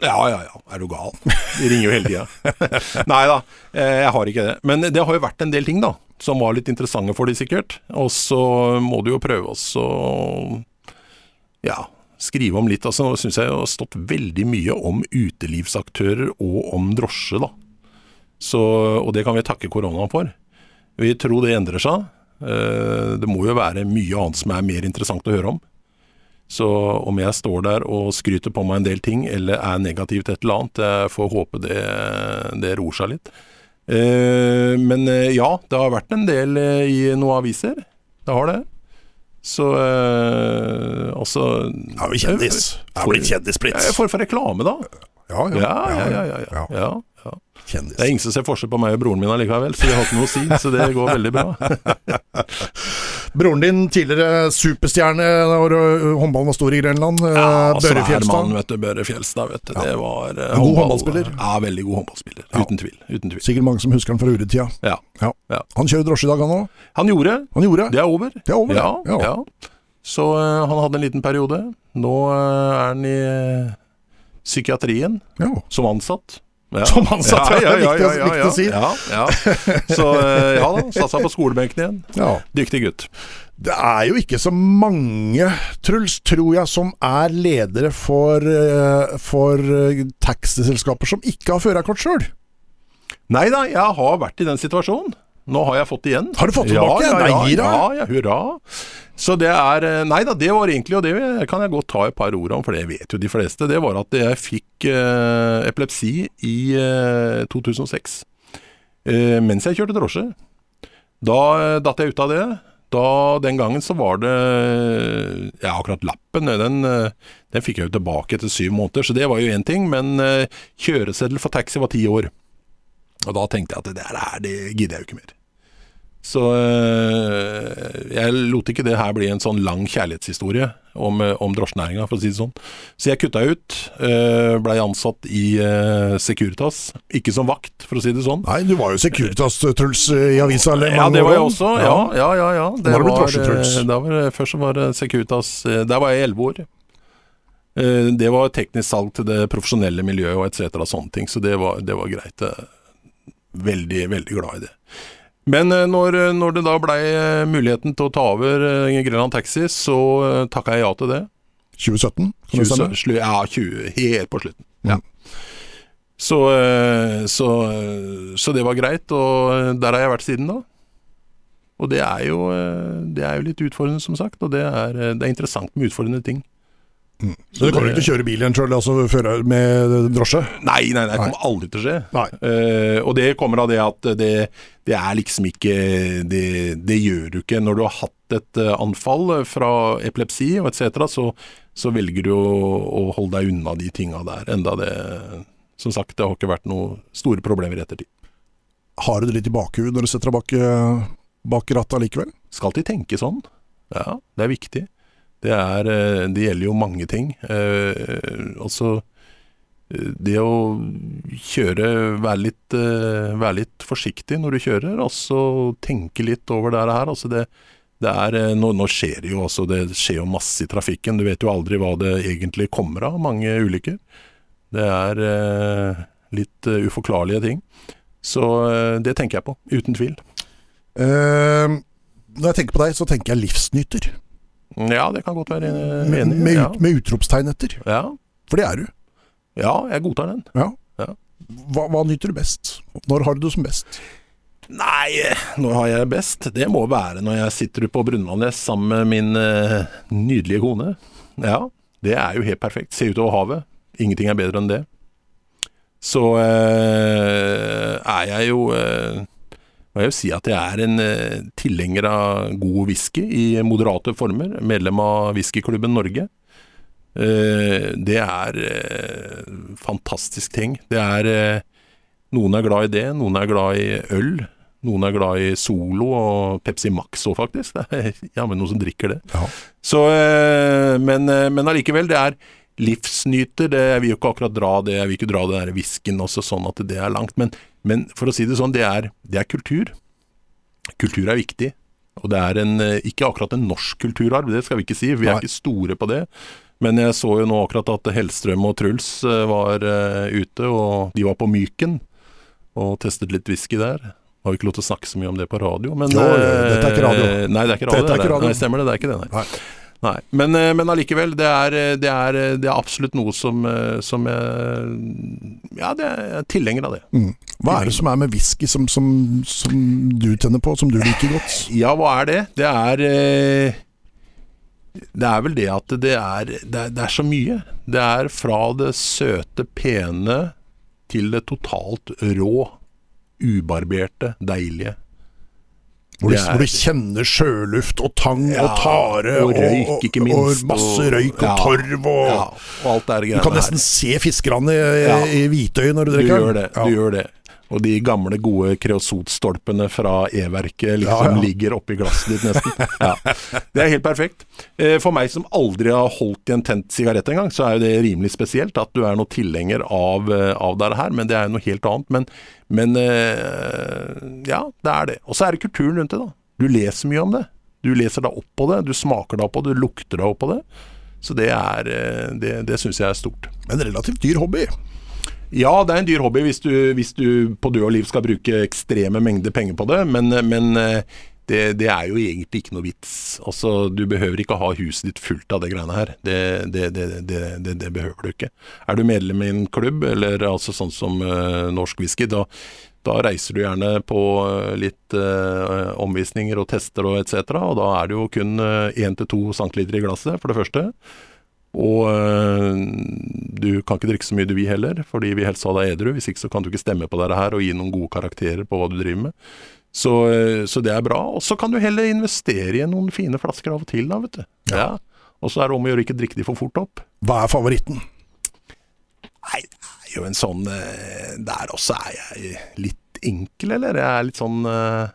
Ja, ja, ja. Er du gal? De ringer jo hele tida. Nei da, jeg har ikke det. Men det har jo vært en del ting, da som var litt interessante for de sikkert. Og så må du jo prøve også ja, skrive om litt. Altså, nå syns jeg det har stått veldig mye om utelivsaktører og om drosje, da. Så, og det kan vi takke koronaen for. Vi tror det endrer seg. Eh, det må jo være mye annet som er mer interessant å høre om. Så om jeg står der og skryter på meg en del ting, eller er negativ til et eller annet, jeg får håpe det, det roer seg litt. Eh, men eh, ja, det har vært en del eh, i noen aviser. Det har det. Så eh, altså er jo kjendis. Er blitt kjendis, blitt. Jeg får for reklame, da. Ja, Ja, ja, ja. ja, ja. ja. ja, ja. Kjendis. Det er ingen som ser forskjell på meg og broren min allikevel, så det har ikke noe å si. Så det går veldig bra. Broren din, tidligere superstjerne da håndballen var stor i Grenland. Ja, Børre Fjelstad. vet du. Børre Fjelstad, vet du. Det var uh, En god håndballspiller. Ja, veldig god håndballspiller. Uten tvil. Uten tvil. Sikkert mange som husker han fra uretida. Ja. Han kjører drosje i dag, han òg. Han gjorde. Han gjorde Det er over. Det er over, Ja, ja. Så han hadde en liten periode. Nå er han i psykiatrien ja. som ansatt. Ja. Som ansatt, ja, er viktig å- viktig å si. Ja, ja. Så eh, ja da, satsa på skolebenken igjen. ja. Dyktig gutt. Det er jo ikke så mange, Truls, tror jeg, som er ledere for, ø, for taxiselskaper som ikke har førerkort sjøl. Nei da, jeg har vært i den situasjonen. Nå har jeg fått det igjen. Har du fått tilbake? ja? Ja, ja, ja, ja, hurra. Så det er eh, Nei da, det var egentlig, og det kan jeg godt ta et par ord om, for det vet jo de fleste, det var at jeg fikk eh, epilepsi i eh, 2006. Eh, mens jeg kjørte drosje. Da eh, datt jeg ut av det. Da, Den gangen så var det Ja, akkurat lappen, den, eh, den fikk jeg jo tilbake etter syv måneder, så det var jo én ting. Men eh, kjøreseddel for taxi var ti år. Og da tenkte jeg at det der er, det gidder jeg jo ikke mer. Så øh, jeg lot ikke det her bli en sånn lang kjærlighetshistorie om, øh, om drosjenæringa, for å si det sånn. Så jeg kutta ut. Øh, Blei ansatt i Securitas. Ikke som vakt, for å si det sånn. Nei, du var jo Securitas, Truls, i avisa. Ja, det var jeg også. Ja, ja, ja. ja. Det var, var først var det Securitas Der var jeg elleve år. Eh, Det var teknisk salg til det profesjonelle miljøet og etc. sånne ting, så det var, det var greit. eh, Veldig, veldig glad i det. Men eh, når, når det da blei eh, muligheten til å ta over eh, Grenland Taxi, så takka jeg ja til det. 2017, kan det 20, stemme? ja, 20, helt på slutten. Ja. Mm. Så, eh, så, eh, så det var greit, og eh, der har jeg vært siden da. Og det er jo, eh, det er jo litt utfordrende, som sagt, og det er, eh, det er interessant med utfordrende ting. Så du kommer ikke til å kjøre bil igjen sjøl, altså med drosje? Nei, nei, nei, det kommer aldri til å skje. Eh, og det kommer av det at det, det er liksom ikke det, det gjør du ikke. Når du har hatt et eh, anfall fra epilepsi og etc., så, så velger du å, å holde deg unna de tinga der. Enda det Som sagt, det har ikke vært noen store problemer i ettertid. Har du det litt i bakhuet når du setter deg bak, eh, bak rattet likevel? Skal alltid tenke sånn. Ja, det er viktig. Det, er, eh, det gjelder jo mange ting. Eh, altså eh, det å kjøre, være litt, være litt forsiktig når du kjører, og så tenke litt over det her. Altså det, det er, nå, nå skjer det jo også, det skjer jo masse i trafikken. Du vet jo aldri hva det egentlig kommer av, mange ulykker. Det er eh, litt uh, uforklarlige ting. Så eh, det tenker jeg på, uten tvil. Uh, når jeg tenker på deg, så tenker jeg livsnyter. Ja, det kan godt være enig Med, med, ja. ut, med utropstegn etter. Ja. For det er du. ja, jeg godtar den. Ja. Ja. Hva, hva nyter du best? Når har du det som best? Nei, når har jeg det best? Det må være når jeg sitter på Brunlandnes sammen med min uh, nydelige kone. Ja, det er jo helt perfekt. Se utover havet. Ingenting er bedre enn det. Så uh, er jeg jo eh, må jeg vil si at jeg er en eh, tilhenger av god whisky i moderate former. Medlem av Whiskyklubben Norge. Eh, det er eh, fantastisk ting. Det er Noen er glad i det, noen er glad i øl. Noen er glad i Solo og Pepsi Max òg, faktisk. Det er jammen noen som drikker det. Ja. Så, men, men allikevel, det er livsnyter. Det, jeg vil jo ikke akkurat dra det, jeg vil ikke dra det der whiskyen også sånn at det er langt. Men, men for å si det sånn, det er, det er kultur. Kultur er viktig. Og det er en, eh, ikke akkurat en norsk kulturarv, det skal vi ikke si. Vi er Nei. ikke store på det. Men jeg så jo nå akkurat at Hellstrøm og Truls eh, var eh, ute, og de var på Myken og testet litt whisky der. Har vi ikke lov til å snakke så mye om det på radio, men Jo, eh, dette er ikke radio. Nei, det er ikke radio. Dette er ikke radio. Nei, stemmer det. Det er ikke det, nei. Nei. Nei. Men, eh, men allikevel, det er, eh, det, er, eh, det er absolutt noe som, som Ja, det er er tilhenger av det. Mm. Hva er det som er med whisky som, som, som du tenner på, som du liker godt? Ja, hva er det? Det er Det er vel det at det er, det er, det er så mye. Det er fra det søte, pene til det totalt rå, ubarberte, deilige. Hvor du, hvor du kjenner sjøluft og tang Ja, og tare og røyk, ikke minst, Og masse røyk og torv og Ja, og alt det Du greiene kan her. nesten se fiskerne i, Ja. i Hvitøy når du drikker. Du gjør det. Du gjør det. Og de gamle, gode kreosotstolpene fra E-verket liksom Ja, ja. ligger oppi glasset ditt nesten. Ja. Det er helt perfekt. Eh, For meg som aldri har holdt i en tent sigarett engang, så er jo det rimelig spesielt at du er noe tilhenger av, eh, av det her, men det er jo noe helt annet. Men, men eh, ja, det er det. Og så er det kulturen rundt det, da. Du leser mye om det. Du leser deg opp på det, du smaker deg opp på det, du lukter deg opp på det. Så det er Det, det syns jeg er stort. En relativt dyr hobby. Ja, det er en dyr hobby hvis du, hvis du på død og liv skal bruke ekstreme mengder penger på det, men, men eh, det, det er jo egentlig ikke noe vits. Altså, Du behøver ikke ha huset ditt fullt av det greiene her. Det, det, det, behøver du ikke. Er du medlem i en klubb, eller altså sånn som uh, Norsk Whisky, da, da reiser du gjerne på eh, litt uh, omvisninger og tester og etc., og da er det jo kun 1-2 centiliter i glasset, for det første. Og øh, du kan ikke drikke så mye du vil heller, fordi vi helst ha deg edru. Hvis ikke så kan du ikke stemme på dette her og gi noen gode karakterer på hva du driver med. Så, øh, så det er bra. Og så kan du heller investere i noen fine flasker av og til, da, vet du. Ja. Og så er det om å gjøre ikke drikke de for fort opp. Hva er favoritten? Nei, det er jo en sånn øh, Der også er jeg litt enkel, eller? Jeg er litt sånn uh,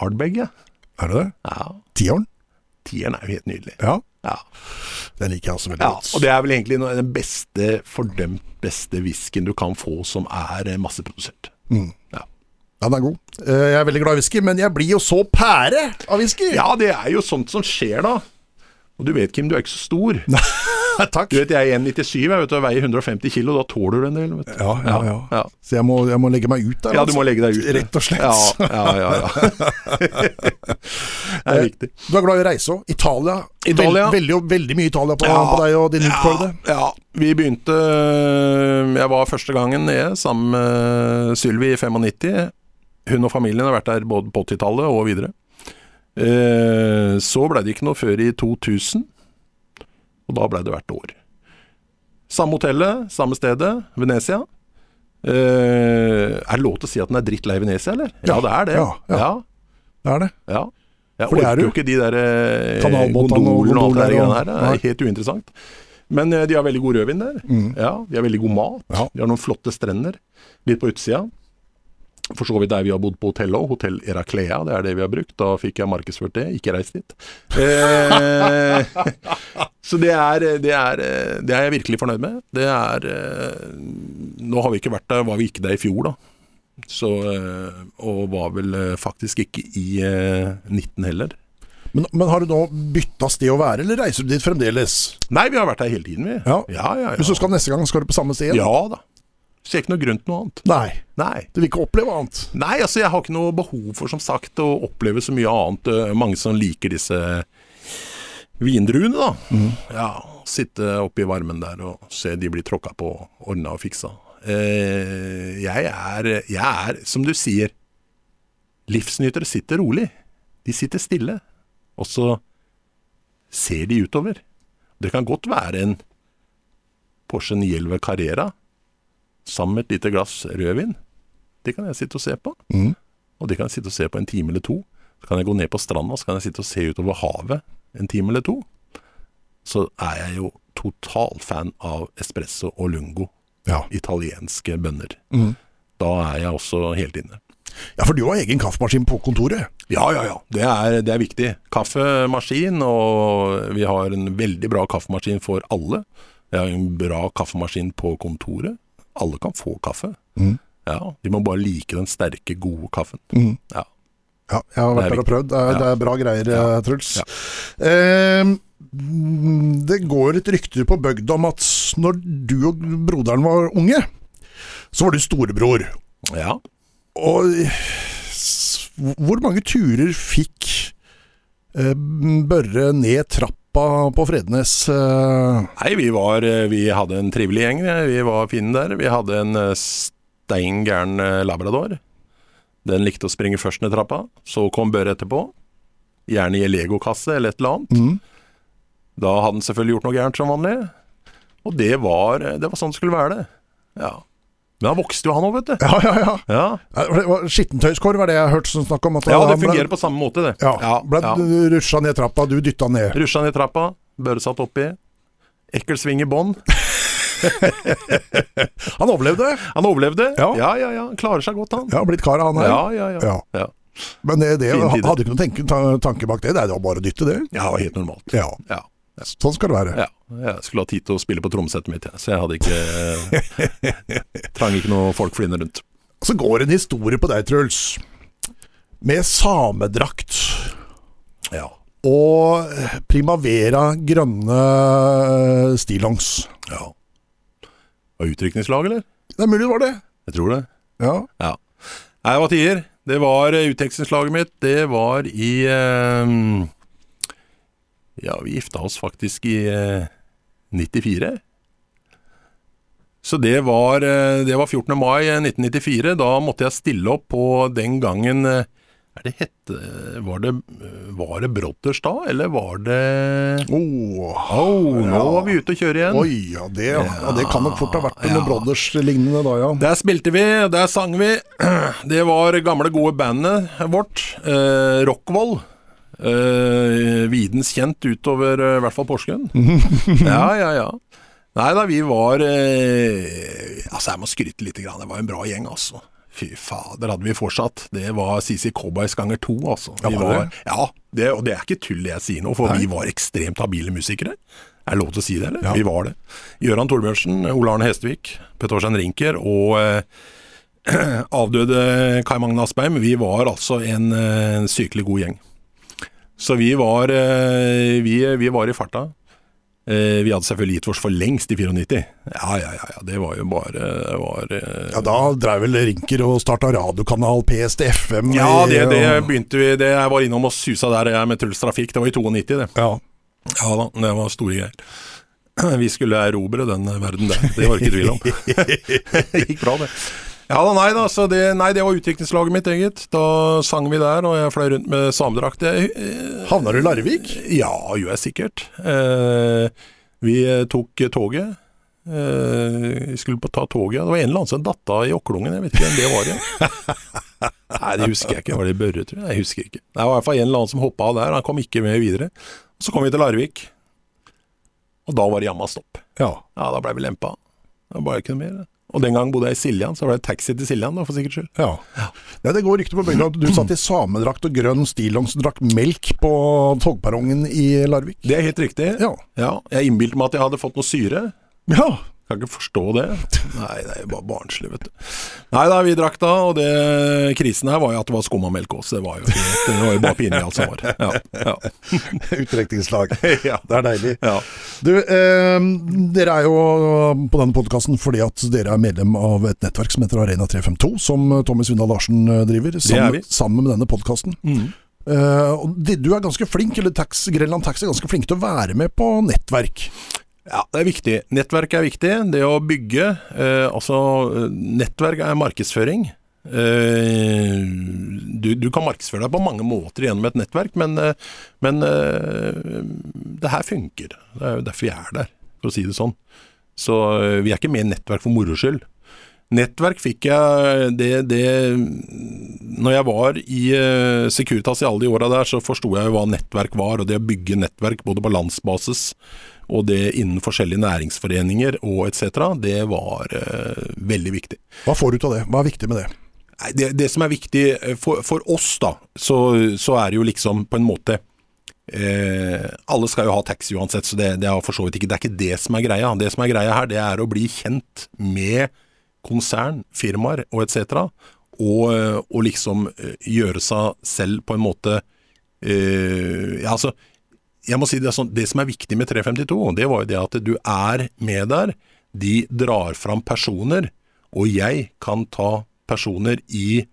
Ardbeg, jeg. Er det det? Ja. Tieren? Tieren er jo helt nydelig. Ja. Ja. Den liker jeg også veldig Ja, godt. og det er vel egentlig den beste, fordømt beste whiskyen du kan få som er eh, masseprodusert. Mm. Ja. Ja, den er god. Eh, Jeg er veldig glad i whisky, men jeg blir jo så pære av whisky! ja, det er jo sånt som skjer da. Og du vet, Kim, du er ikke så stor. Takk. Du vet, Jeg er 1,97 jeg vet, og veier 150 kilo, da tåler du en del. vet du. Ja, ja, ja. Ja, Så jeg må, jeg må legge meg ut der. Ja, du altså. må legge deg ut. Rett og slett. Ja, ja, ja. det er viktig. Du er glad i å reise òg. Italia. Italia. Veld, veldig, veldig mye Italia på, på deg og din utfordrede. Ja, vi begynte Jeg var første gangen nede sammen med Sylvi i 95. Hun og familien har vært der både på 80-tallet og videre. Eh, så ble det ikke noe før i 2000, og da ble det hvert år. Samme hotellet, samme stedet, Venezia. Eh, er det lov til å si at den er drittlei Venezia, eller? Ja, Ja, det er det. ja, ja. Det er det. Ja. Jeg For er orker jo ikke de der eh, og gondolene og alt det der greiene her. Det er helt uinteressant. Men eh, de har veldig god rødvin der. Mm. Ja, De har veldig god mat. Ja. De har noen flotte strender. Litt på utsida. For så vidt der vi har bodd på hotellet òg. Hotell Eraclea, det er det vi har brukt. Da fikk jeg markedsført det, ikke reist dit. Eh, så det er, det, er, det er jeg virkelig fornøyd med. Det er eh, Nå har vi ikke vært der, var vi ikke der i fjor, da. Så, eh, og var vel faktisk ikke i eh, 19 heller. Men, men har du nå bytta sted å være, eller reiser du dit fremdeles? Nei, vi har vært der hele tiden, vi. Ja. ja, ja. ja. Hvis du skal neste gang, skal du på samme sted? Ja da. Ser ikke noe grunn til noe annet. Nei. Nei. Du vil ikke oppleve annet? Nei, altså jeg har ikke noe behov for, som sagt, å oppleve så mye annet. Eh, Mange som liker disse vindruene, da. Ja, sitte oppe i varmen der og se de blir tråkka på, ordna og fiksa. Eh, jeg er, jeg er, som du sier, livsnytere sitter rolig. De sitter stille, og så ser de utover. Det kan godt være en Porsche 911 Carrera sammen med et lite glass rødvin. Det kan jeg sitte og se på. Mm. Og det kan jeg sitte og se på en time eller to. Så kan jeg gå ned på stranda så kan jeg sitte og se utover havet en time eller to. Så er jeg jo totalfan av espresso og lungo. Ja. Italienske bønner. Mm. Da er jeg også helt inne. ja, for du har egen kaffemaskin på kontoret. Ja, ja, ja. Det er, det er viktig. Kaffemaskin, og vi har en veldig bra kaffemaskin for alle. Vi har en bra kaffemaskin på kontoret. Alle kan få kaffe. Mm. Ja, De må bare like den sterke, gode kaffen. Mm. Ja. Ja, jeg har vært er der og prøvd. Det er, Ja. det er bra greier, Ja. eh, Truls. Eh, det går et rykte på bygda om at når du og broderen var unge, så var du storebror. ja. Og hvor mange turer fikk eh, Børre ned trapp trappa på Frednes? eh, Nei, vi var eh, Vi hadde en trivelig gjeng. Vi var fine der. Vi hadde en eh, stein gæren eh, labrador. Den likte å springe først ned trappa. Så kom Børre etterpå. Gjerne i en legokasse eller et eller annet. Mm. Da hadde han selvfølgelig gjort noe gærent som vanlig. Og det var, det var sånn det skulle være, det. Ja. Men han vokste jo, han òg, vet du. Ja, ja, ja. Ja, var Skittentøyskorv er det jeg hørte som snakk om. At ja det fungerer ble- på samme måte, det. Ja, ble ja. rusja ned trappa, du dytta ned. Rusja ned trappa, Børre satt oppi. Ekkel sving i bånn. Han overlevde. Han overlevde. Ja. ja, ja. ja. Klarer seg godt, han. Ja, blitt kar han her. Ja, ja, ja. Ja. ja. Men det, det hadde ikke noen tenke, tanke bak det. Det er jo bare å dytte, det. Ja, helt normalt. Ja, Ja. Sånn skal det være. ja. Jeg skulle ha tid til å spille på trommesettet mitt, så jeg hadde ikke Trang ikke noe folk flyende rundt. Så går en historie på deg, Truls. Med samedrakt Ja. og Primavera grønne eh, stillongs. ja. Var utrykningslag, eller? Det er mulig det var det. Jeg tror det. Ja. Ja. Nei, hva tider? Det var eh, utvekslingslaget mitt. Det var i eh, Ja, vi gifta oss faktisk i eh, 94. Så det var, eh, det var 14. mai 1994. Da måtte jeg stille opp på den gangen eh, er det hette Var det, var det Brodders da, eller var det Oh, oh nå Ja. var vi ute og kjøre igjen. Oi, ja det, ja, det kan nok fort ha vært noe Ja. Brothers-lignende da, ja. Der spilte vi, der sang vi. Det var gamle, gode bandet vårt. Eh, Rockvoll. Eh, videns kjent utover eh, i hvert fall Porsgrunn. ja, ja, ja. Nei da, vi var eh, Altså, jeg må skryte litt. Grann. Det var en bra gjeng, altså. Fy fader, hadde vi fortsatt. Det var CC Cowboys ganger to, altså. Ja, Vi var det? ja, det, og det er ikke tull det jeg sier nå, for vi var ekstremt habile musikere. Er det lov til å si det, eller? Ja. Vi var det. Gøran Torbjørnsen, Ole Arne Hestvik, Petorsen Rinker og eh, avdøde Kai Magne Aspeim. Vi var altså en, en sykelig god gjeng. Så vi var, eh, vi, vi var i farta. Eh, Vi hadde selvfølgelig gitt oss for lengst i 94. Ja, ja, ja, ja det var jo bare var, eh, Ja, Da drev vel Rinker og starta radiokanal PST-FM. Ja, det, det begynte vi Det jeg var innom og susa der jeg med Truls Trafikk. Det var i 92, det. Ja. Ja da, det var store greier. Vi skulle erobre den verden der, det var det ikke tvil om. det gikk bra, det. Ja da, nei da, så det, nei, det var utviklingslaget mitt, eget. Da sang vi der, og jeg fløy rundt med samedrakt. Eh, Havna du i Larvik? Ja, gjør jeg sikkert. Eh, vi tok toget. Eh, skulle på ta toget. Det var en eller annen som datt av i Åklungen, jeg vet ikke hvem det var. igjen. Nei, det husker jeg ikke. Var det Børre, tror jeg? Jeg husker ikke. Det var i hvert fall en eller annen som hoppa av der. Han kom ikke med videre. Så kom vi til Larvik, og da var det jamma stopp. Ja. Ja, da blei vi lempa. Da var det ikke noe mer. Og den gang bodde jeg i Siljan, så ble det taxi til Siljan, da, for sikkerhets skyld. ja. Nei, det går rykter på bygda at du satt i samedrakt og grønn stillongs og drakk melk på togperrongen i Larvik. Det er helt riktig. Ja. Ja, jeg innbilte meg at jeg hadde fått noe syre. Ja. Kan ikke forstå det. Nei, det er bare barnslig, vet du. Nei da, vi drakk da, og det krisen her var jo at det var skummamelk også. Det var jo, helt, det var jo bare pinlig alt som var. Ja, ja. Utdrikningslag. Ja. Det er deilig. ja. Du, eh, dere er jo på denne podkasten fordi at dere er medlem av et nettverk som heter Arena 352, som Tommy Svindal Larsen eh, driver, er sammen, sammen med denne podkasten. Mm. og de- du er ganske flink, eller tax, Grenland Taxi er ganske flink til å være med på nettverk. Ja, det er viktig. Nettverk er viktig. Det å bygge eh, Altså, eh, nettverk er markedsføring. Eh, du, du kan markedsføre deg på mange måter gjennom et nettverk, men, eh, men eh, det her funker. Det er jo derfor vi er der, for å si det sånn. Så eh, vi er ikke med i nettverk for moro skyld. Nettverk fikk jeg det, det Når jeg var i Securitas i alle de åra der, så forsto jeg jo hva nettverk var. Og det å bygge nettverk både på landsbasis og det innen forskjellige næringsforeninger og etc., det var eh, veldig viktig. Hva får du ut av det? Hva er viktig med det? Det, det som er viktig eh, for, for oss, da, så, så er det jo liksom på en måte eh, Alle skal jo ha taxi uansett, så det, det er for så vidt ikke Det er ikke det som er greia. Det som er greia her, det er å bli kjent med konsern, firmaer og etc. Og, eh, og liksom eh, gjøre seg selv på en måte eh, Ja, altså jeg må si det, sånn, det som er viktig med 352, det var jo det at du er med der. De drar fram personer, og jeg kan ta personer i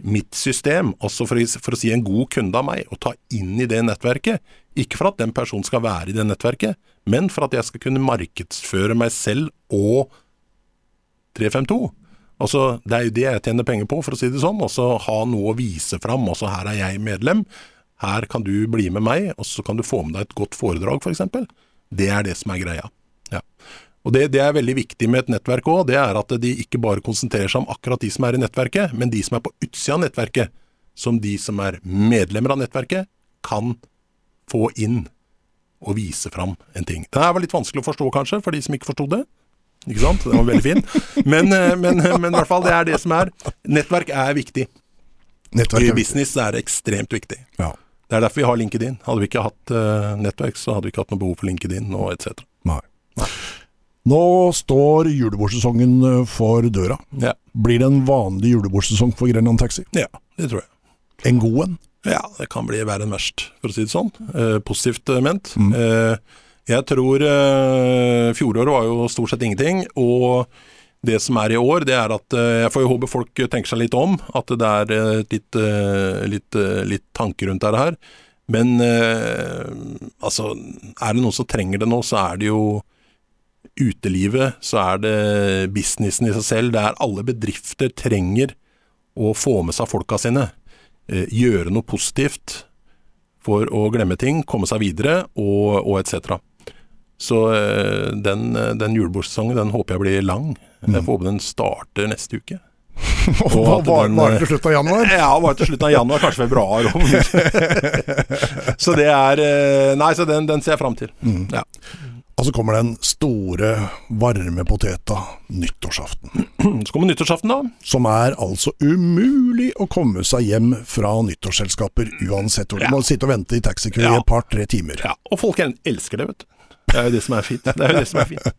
mitt system, altså for, for å si en god kunde av meg, og ta inn i det nettverket. Ikke for at den personen skal være i det nettverket, men for at jeg skal kunne markedsføre meg selv og 352. Altså, Det er jo det jeg tjener penger på, for å si det sånn. Altså ha noe å vise fram. Altså her er jeg medlem, her kan du bli med meg, og så kan du få med deg et godt foredrag, f.eks. Det er det som er greia. Ja. Og det, det, er veldig viktig med et nettverk òg, det er at de ikke bare konsentrerer seg om akkurat de som er i nettverket, men de som er på utsida av nettverket, som de som er medlemmer av nettverket, kan få inn og vise fram en ting. Det her var litt vanskelig å forstå, kanskje, for de som ikke forsto det. Ikke sant? Den var veldig fin. Men, eh, men, eh, men, i hvert fall, det er det som er. Nettverk er viktig. Nettverk er I business er det ekstremt viktig. Ja. Det er derfor vi har LinkedIn. Hadde vi ikke hatt uh, nettverk, så hadde vi ikke hatt noe behov for LinkedIn og etc. Nei. Nei. Nå står julebordsesongen for døra. Ja. Blir det en vanlig julebordsesong for Grenland Taxi? Ja, det tror jeg. En god en? Ja, det kan bli verre enn verst, for å si det sånn. Eh, positivt ment. Mm. Eh, jeg tror eh, fjoråret var jo stort sett ingenting. og det som er i år, det er at eh, jeg får jo håpe folk tenker seg litt om. At det er eh, litt, eh, litt, litt tanker rundt dette her. Men altså, er det noen som trenger det nå, så er det jo utelivet. Så er det businessen i seg selv. Det er alle bedrifter trenger å få med seg folka sine. Gjøre noe positivt for å glemme ting, komme seg videre og, og etc. Så den, den julebordsesongen den håper jeg blir lang. Jeg får håpe den starter neste uke. Og var, var det til slutten av januar? Ja, var til slutten av januar, kanskje februar. så det er eh, Nei, så den, den ser jeg fram til. Mm. Ja. Og så kommer den store, varme poteta nyttårsaften. Så kommer nyttårsaften, da. Som er altså umulig å komme seg hjem fra nyttårsselskaper uansett hvor. Du ja. må sitte og vente i taxikø ja. i et par-tre timer. Ja, Og folk elsker det, vet du. Det er jo det som er fint. Det er jo det som er fint.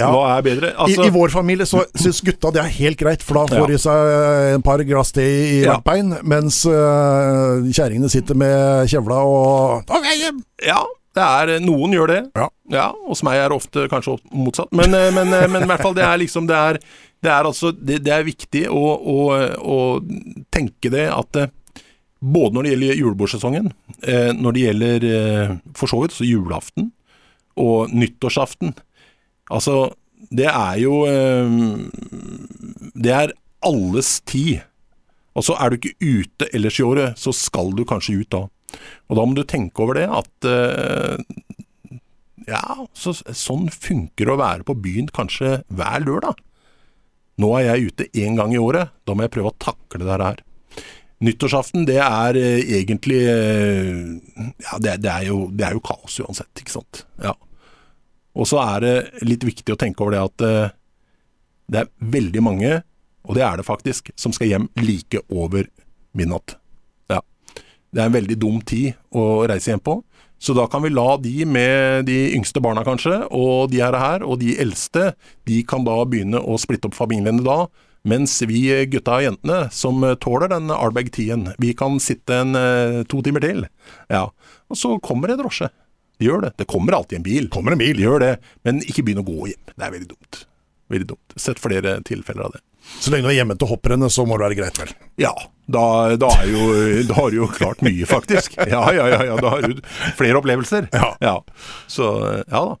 Ja. Hva er bedre? Altså... I, I, vår familie så syns gutta det er helt greit, for da får de seg en par glass te i hvert bein, mens uh, kjerringene sitter med kjevla og Da hjem! Ja, det er, noen gjør det. Ja. ja. Hos meg er det ofte kanskje motsatt. Men, eh, men, eh, men, i hvert fall, det er liksom Det er, det er, altså, det, det er viktig å, å, å, tenke det at både når det gjelder julebordsesongen, når det gjelder for så vidt så julaften, og nyttårsaften. Altså, det er jo eh, Det er alles tid. Og så er du ikke ute ellers i året, så skal du kanskje ut da. Og da må du tenke over det at eh, ja, så, sånn funker det å være på byen kanskje hver lørdag. Nå er jeg ute én gang i året, da må jeg prøve å takle det her. Nyttårsaften, det er eh, egentlig Ja, det, det, er jo, det, er jo, kaos uansett, ikke sant. Ja. Og så er det litt viktig å tenke over det at uh, det er veldig mange, og det er det faktisk, som skal hjem like over midnatt. Ja. Det er en veldig dum tid å reise hjem på. Så da kan vi la de med de yngste barna, kanskje, og de her og de eldste, de kan da begynne å splitte opp familiene da. Mens vi gutta og jentene, som tåler den Ardbeg-tiden, vi kan sitte en uh, to timer til. Ja. Og så kommer det drosje. Gjør det. Det kommer alltid en bil. Kommer en bil. Gjør det. Men ikke begynn å gå hjem. Det er veldig dumt. Veldig dumt. Sett flere tilfeller av det. Så lenge du er hjemme til hopprennet, så må det være greit, vel? Ja. Da, da, jo, da, har du jo klart mye, faktisk. Ja, ja, ja. ja da har du flere opplevelser. Ja. ja. Så ja da.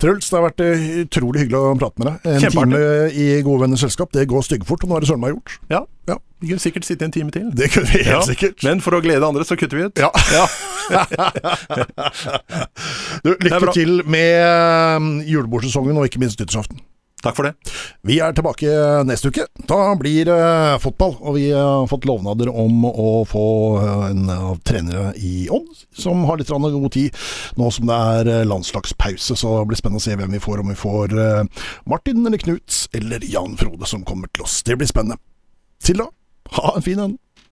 Truls, det har vært eh, utrolig hyggelig å prate med deg. En time i gode venners selskap, det går styggfort, og nå er det søren meg gjort. Ja. ja. Vi kunne sikkert sitte en time til. Det kunne vi helt ja. sikkert. Men for å glede andre, så kutter vi ut. Ja. ja. du, lykke til med um, julebordsesongen, og ikke minst nyttårsaften. Takk for det. Vi er tilbake neste uke. Da blir det uh, fotball. Og vi har fått lovnader om å få uh, en av trenere i Odd som har litt god tid nå som det er uh, landslagspause. Så det blir spennende å se hvem vi får. Om vi får Martin eller Knuts eller Jan Frode som kommer til oss. Det blir spennende. Til da, ha en fin en.